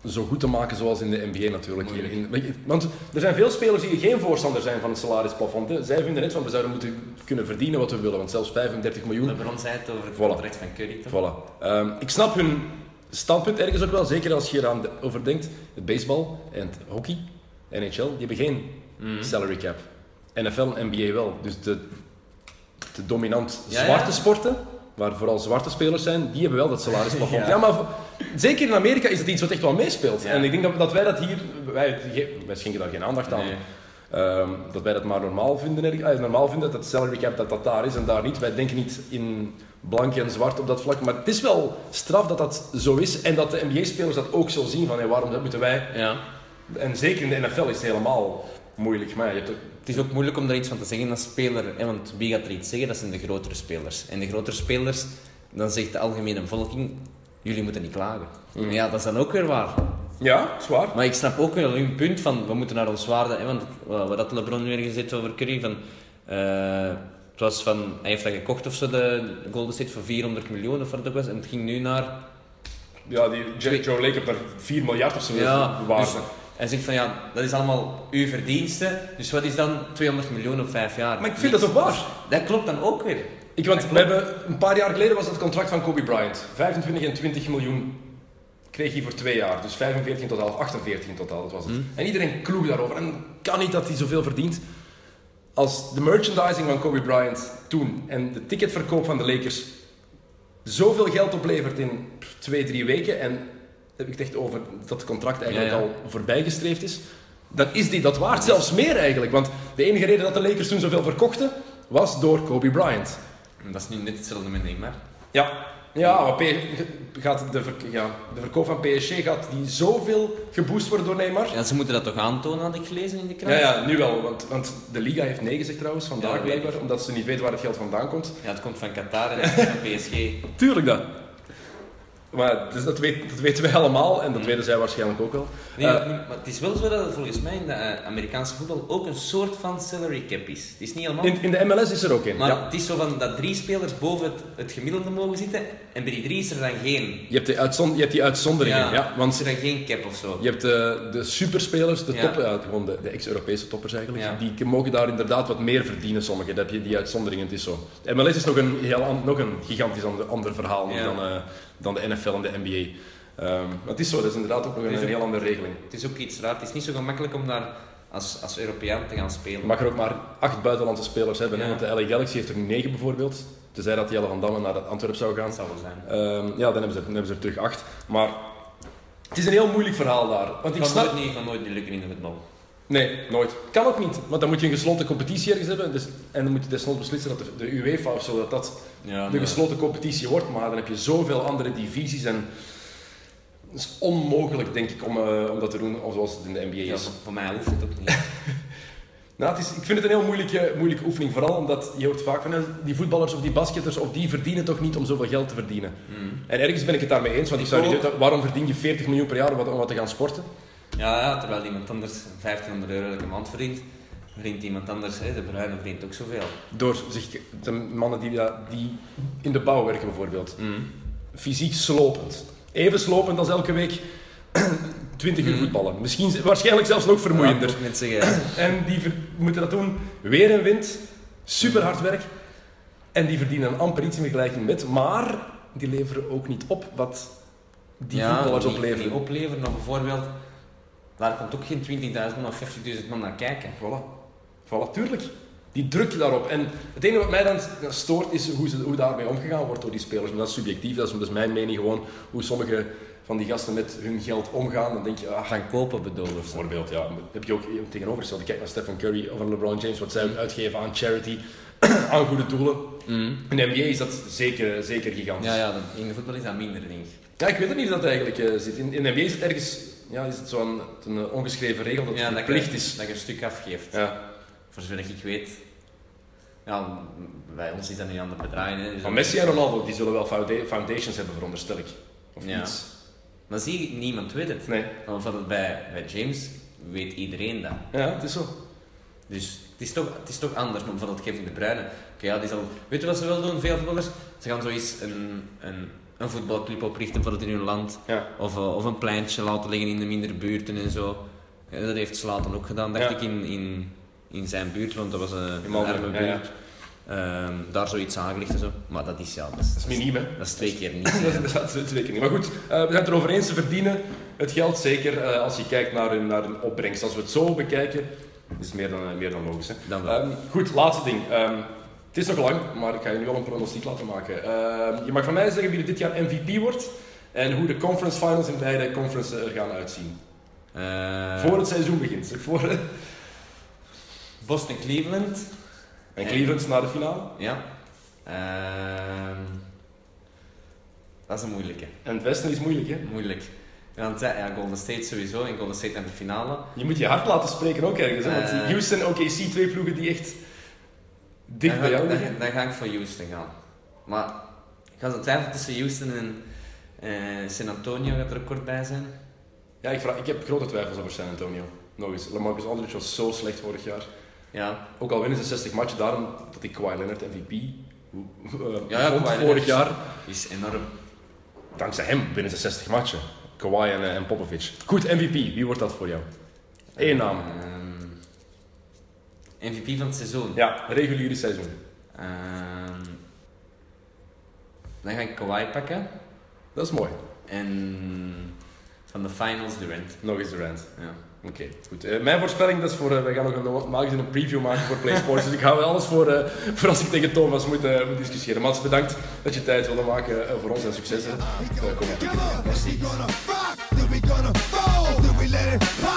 zo goed te maken zoals in de NBA natuurlijk. In, want er zijn veel spelers die geen voorstander zijn van het salarisplafond. Hè. Zij vinden net van we zouden moeten kunnen verdienen wat we willen, want zelfs 35 miljoen LeBron zei het over het Voilà. contract van Curry. toch? Voilà. Ehm, ik snap hun standpunt ergens ook wel, zeker als je eraan de- over denkt. Het baseball en het hockey, NHL, die hebben geen Mhm. salary cap. NFL en NBA wel. Dus de, de dominant Ja, zwarte ja. sporten, waar vooral zwarte spelers zijn, die hebben wel dat salarisplafond. ja. Ja. maar zeker in Amerika is het iets wat echt wel meespeelt. Ja. En ik denk dat, dat wij dat hier, wij, wij schenken daar geen aandacht aan. Nee. Ehm, dat wij dat maar normaal vinden, erg- eh, normaal vinden dat het salary cap dat dat daar is en daar niet. Wij denken niet in blank en zwart op dat vlak, maar het is wel straf dat dat zo is en dat de NBA-spelers dat ook zo zien van hey, waarom moeten wij... Ja. En zeker in de NFL is het helemaal moeilijk, maar je hebt ook... Het is ook moeilijk om daar iets van te zeggen als speler, hè, want wie gaat er iets zeggen? Dat zijn de grotere spelers. En de grotere spelers, dan zegt de algemene bevolking, jullie moeten niet klagen. Mm. Ja, dat is dan ook weer waar. Ja, zwaar. Maar ik snap ook wel hun punt van, we moeten naar ons waarde, hè, want wat had LeBron weer gezegd over Curry, van, eh, het was van, hij heeft dat gekocht of zo, de Golden State, voor 400 miljoen of wat het ook was, en het ging nu naar Ja, die Joe, Joe Lake heeft daar 4 miljard of zo Ja, waarde. dus hij zegt van ja, dat is allemaal uw verdienste. Dus wat is dan 200 miljoen op vijf jaar? Maar ik vind dat ook waar. Dat klopt dan ook weer. Ik, want we hebben, een paar jaar geleden was het contract van Kobe Bryant. 25 en 20 miljoen kreeg hij voor twee jaar. Dus 45 in totaal, of 48 in totaal, dat was het. En iedereen kloeg daarover. En kan niet dat hij zoveel verdient. Als de merchandising van Kobe Bryant toen en de ticketverkoop van de Lakers zoveel geld oplevert in twee, drie weken. En heb ik het echt over dat het contract eigenlijk Ja, ja. al voorbijgestreefd is. Dan is die dat waard, zelfs meer eigenlijk. Want de enige reden dat de Lakers toen zoveel verkochten, was door Kobe Bryant. Dat is nu net hetzelfde met Neymar. Ja, ja maar P- gaat de, ja, de verkoop van PSG gaat die zoveel geboost worden door Neymar? Ja, ze moeten dat toch aantonen, had ik gelezen in de krant. Ja, ja, nu wel. Want, want de Liga heeft nee gezegd trouwens, vandaag Ja, blijkbaar, omdat ze niet weten waar het geld vandaan komt. Ja, het komt van Qatar en het van PSG. Tuurlijk dat. Maar dus dat, weet, dat weten wij allemaal en dat weten zij waarschijnlijk ook wel. Nee, Eh, maar het is wel zo dat het volgens mij in de eh, Amerikaanse voetbal ook een soort van salary cap is. Het is niet helemaal... in, in de MLS is er ook een. Maar Ja. het is zo van dat drie spelers boven het, het gemiddelde mogen zitten en bij die drie is er dan geen. Je, hebt de uitzon, je hebt die uitzonderingen, ja. want is er dan geen cap of zo. Je hebt de, de superspelers, de toppen, ja, gewoon de, de ex-Europese toppers eigenlijk. Die mogen daar inderdaad wat meer verdienen, sommigen. Dat heb je die uitzonderingen, het is zo. De MLS is nog een, heel, nog een gigantisch ander, ander verhaal dan, eh, dan de NFL en de NBA. Ehm, maar het is zo, dat is inderdaad ook nog een, ook- heel andere regeling. Het is ook iets raar. Het is niet zo gemakkelijk om daar als, als Europeaan te gaan spelen. Je mag er ook maar acht buitenlandse spelers hebben, hè, want de LA Galaxy heeft er nu negen bijvoorbeeld. Tenzij dat Jelle van Damme naar Antwerpen zou gaan. Dat zou wel zijn. Ehm, ja, dan hebben, ze, dan hebben ze er terug acht. Maar het is een heel moeilijk verhaal daar. Want ik snap... niet, nooit niet lukken in de voetbal. Nee, nooit. Kan ook niet. Want dan moet je een gesloten competitie ergens hebben. Dus, en dan moet je desnoods beslissen dat de, de UEFA of zo, dat dat Ja, de gesloten competitie wordt. Maar dan heb je zoveel andere divisies en het is onmogelijk, denk ik, om, eh, om dat te doen of zoals het in de NBA Ja, is. voor, voor mij hoeft het ook niet. Nou, het is, ik vind het een heel moeilijke, moeilijke oefening. Vooral omdat je hoort vaak van eh, die voetballers of die basketters of die verdienen toch niet om zoveel geld te verdienen. En ergens ben ik het daarmee eens, want ik zou niet weten, waarom verdien je 40 miljoen per jaar om wat te gaan sporten? Ja, ja, terwijl iemand anders 1500 euro elke maand verdient, verdient iemand anders, hè, de bruine verdient ook zoveel. Door zich, de mannen die, die in de bouw werken bijvoorbeeld. Fysiek slopend. Even slopend als elke week 20 uur voetballen. Misschien, waarschijnlijk zelfs nog vermoeiender. Ja, zeggen, En die moeten dat doen, weer en wind, super hard werk. En die verdienen een amper iets in vergelijking met, maar die leveren ook niet op wat die ja, voetballers die- opleveren. Die opleveren, bijvoorbeeld, daar komt ook geen 20.000 man of 50.000 man naar kijken. Voilà. Voilà, tuurlijk. Die druk daarop. En het enige wat mij dan stoort is hoe, ze, hoe daarmee omgegaan wordt door die spelers. Maar dat is subjectief, dat is, dat is mijn mening gewoon. Hoe sommige van die gasten met hun geld omgaan. Dan denk je, ah, Gaan kopen bedoel bijvoorbeeld, ja, heb je ook tegenovergesteld. Kijk naar Stephen Curry of LeBron James, wat zij uitgeven aan charity, aan goede doelen. In de NBA is dat zeker, zeker gigantisch. Ja, ja, in de voetbal is dat minder, denk ik. Ja, ik weet het niet of dat eigenlijk eh, zit. In, in de NBA is het ergens ja, is het zo'n een eh, ongeschreven regel dat het dat verplicht je, is. dat je een stuk afgeeft. Ja. Voor zover ik weet. Ja, bij ons is dat niet aan het bedraaien. Hè. Dus Maar dat- Messi en Ronaldo die zullen wel founda- foundations hebben, veronderstel ik. Of Ja. iets. Maar zie niemand weet het. Nee. Bijvoorbeeld bij, bij James weet iedereen dat. Ja, het is zo. Dus het is toch, het is toch anders. Maar bijvoorbeeld Kevin De Bruyne. Oké, ja, die zal, weet je wat ze wel doen, veel voetballers? Ze gaan zoiets een, een, een voetbalclub oprichten bijvoorbeeld in hun land. Ja. Of, eh, of een pleintje laten liggen in de mindere buurten en zo. Ja, dat heeft Slatan ook gedaan, dacht ik, in, in, in zijn buurt, want dat was een, In een buurt. Ehm, daar zoiets aangelegd en zo. Maar dat is ja, dat is, Dat is miniem, hè? dat is twee keer niet. dat is inderdaad zeker niet. Maar goed, eh, we zijn het erover eens, ze verdienen het geld zeker eh, als je kijkt naar hun, naar hun opbrengst. Als we het zo bekijken, is het meer dan, meer dan logisch. Hè? Dan wel. Ehm, goed, laatste ding. Ehm, het is nog lang, maar ik ga je nu al een pronostiek laten maken. Ehm, je mag van mij zeggen wie er dit jaar MVP wordt en hoe de conference finals in beide conferences er gaan uitzien. Eh, Voor het seizoen begint. zeg. Voor, Boston Cleveland. en Cleveland naar de finale. Ja. Ehm, dat is een moeilijke. En het westen is moeilijk, hè? Moeilijk. Want eh, ja, Golden State sowieso en Golden State naar de finale. Je moet je hart laten spreken ook ergens. Hè? Want Eh. Houston, OKC, twee ploegen die echt dicht dan bij ga- jou dan, liggen. dan ga ik voor Houston gaan. Maar ik ga zo twijfelen tussen Houston en eh, San Antonio gaat er ook kort bij zijn. Ja, ik, vraag, ik heb grote twijfels over San Antonio. Nog eens, Lamarcus Aldridge was zo slecht vorig jaar. Ja, Ook al winnen ze 60 matchen, daarom dat ik Kawhi Leonard MVP eh, Ja, ja, vond Kawhi vorig jaar. is enorm. Dankzij hem winnen ze 60 matchen. Kawhi en, eh, en Popovic. Goed, MVP. Wie wordt dat voor jou? Eén naam. Ehm, MVP van het seizoen. Ja, reguliere seizoen. Ehm, dan ga ik Kawhi pakken. Dat is mooi. En van de finals Durant. Nog eens Durant. Ja. Oké, goed. Eh, mijn voorspelling, dat is voor... eh, wij gaan nog een, een preview maken voor PlaySports. dus ik ga wel alles voor, eh, voor als ik tegen Thomas moet, eh, moet discussiëren. Mats, bedankt dat je tijd wilde maken eh, voor ons en succes. hè. Kom op. Come on, is he gonna rock? Then we gonna fall? Then we let it pop?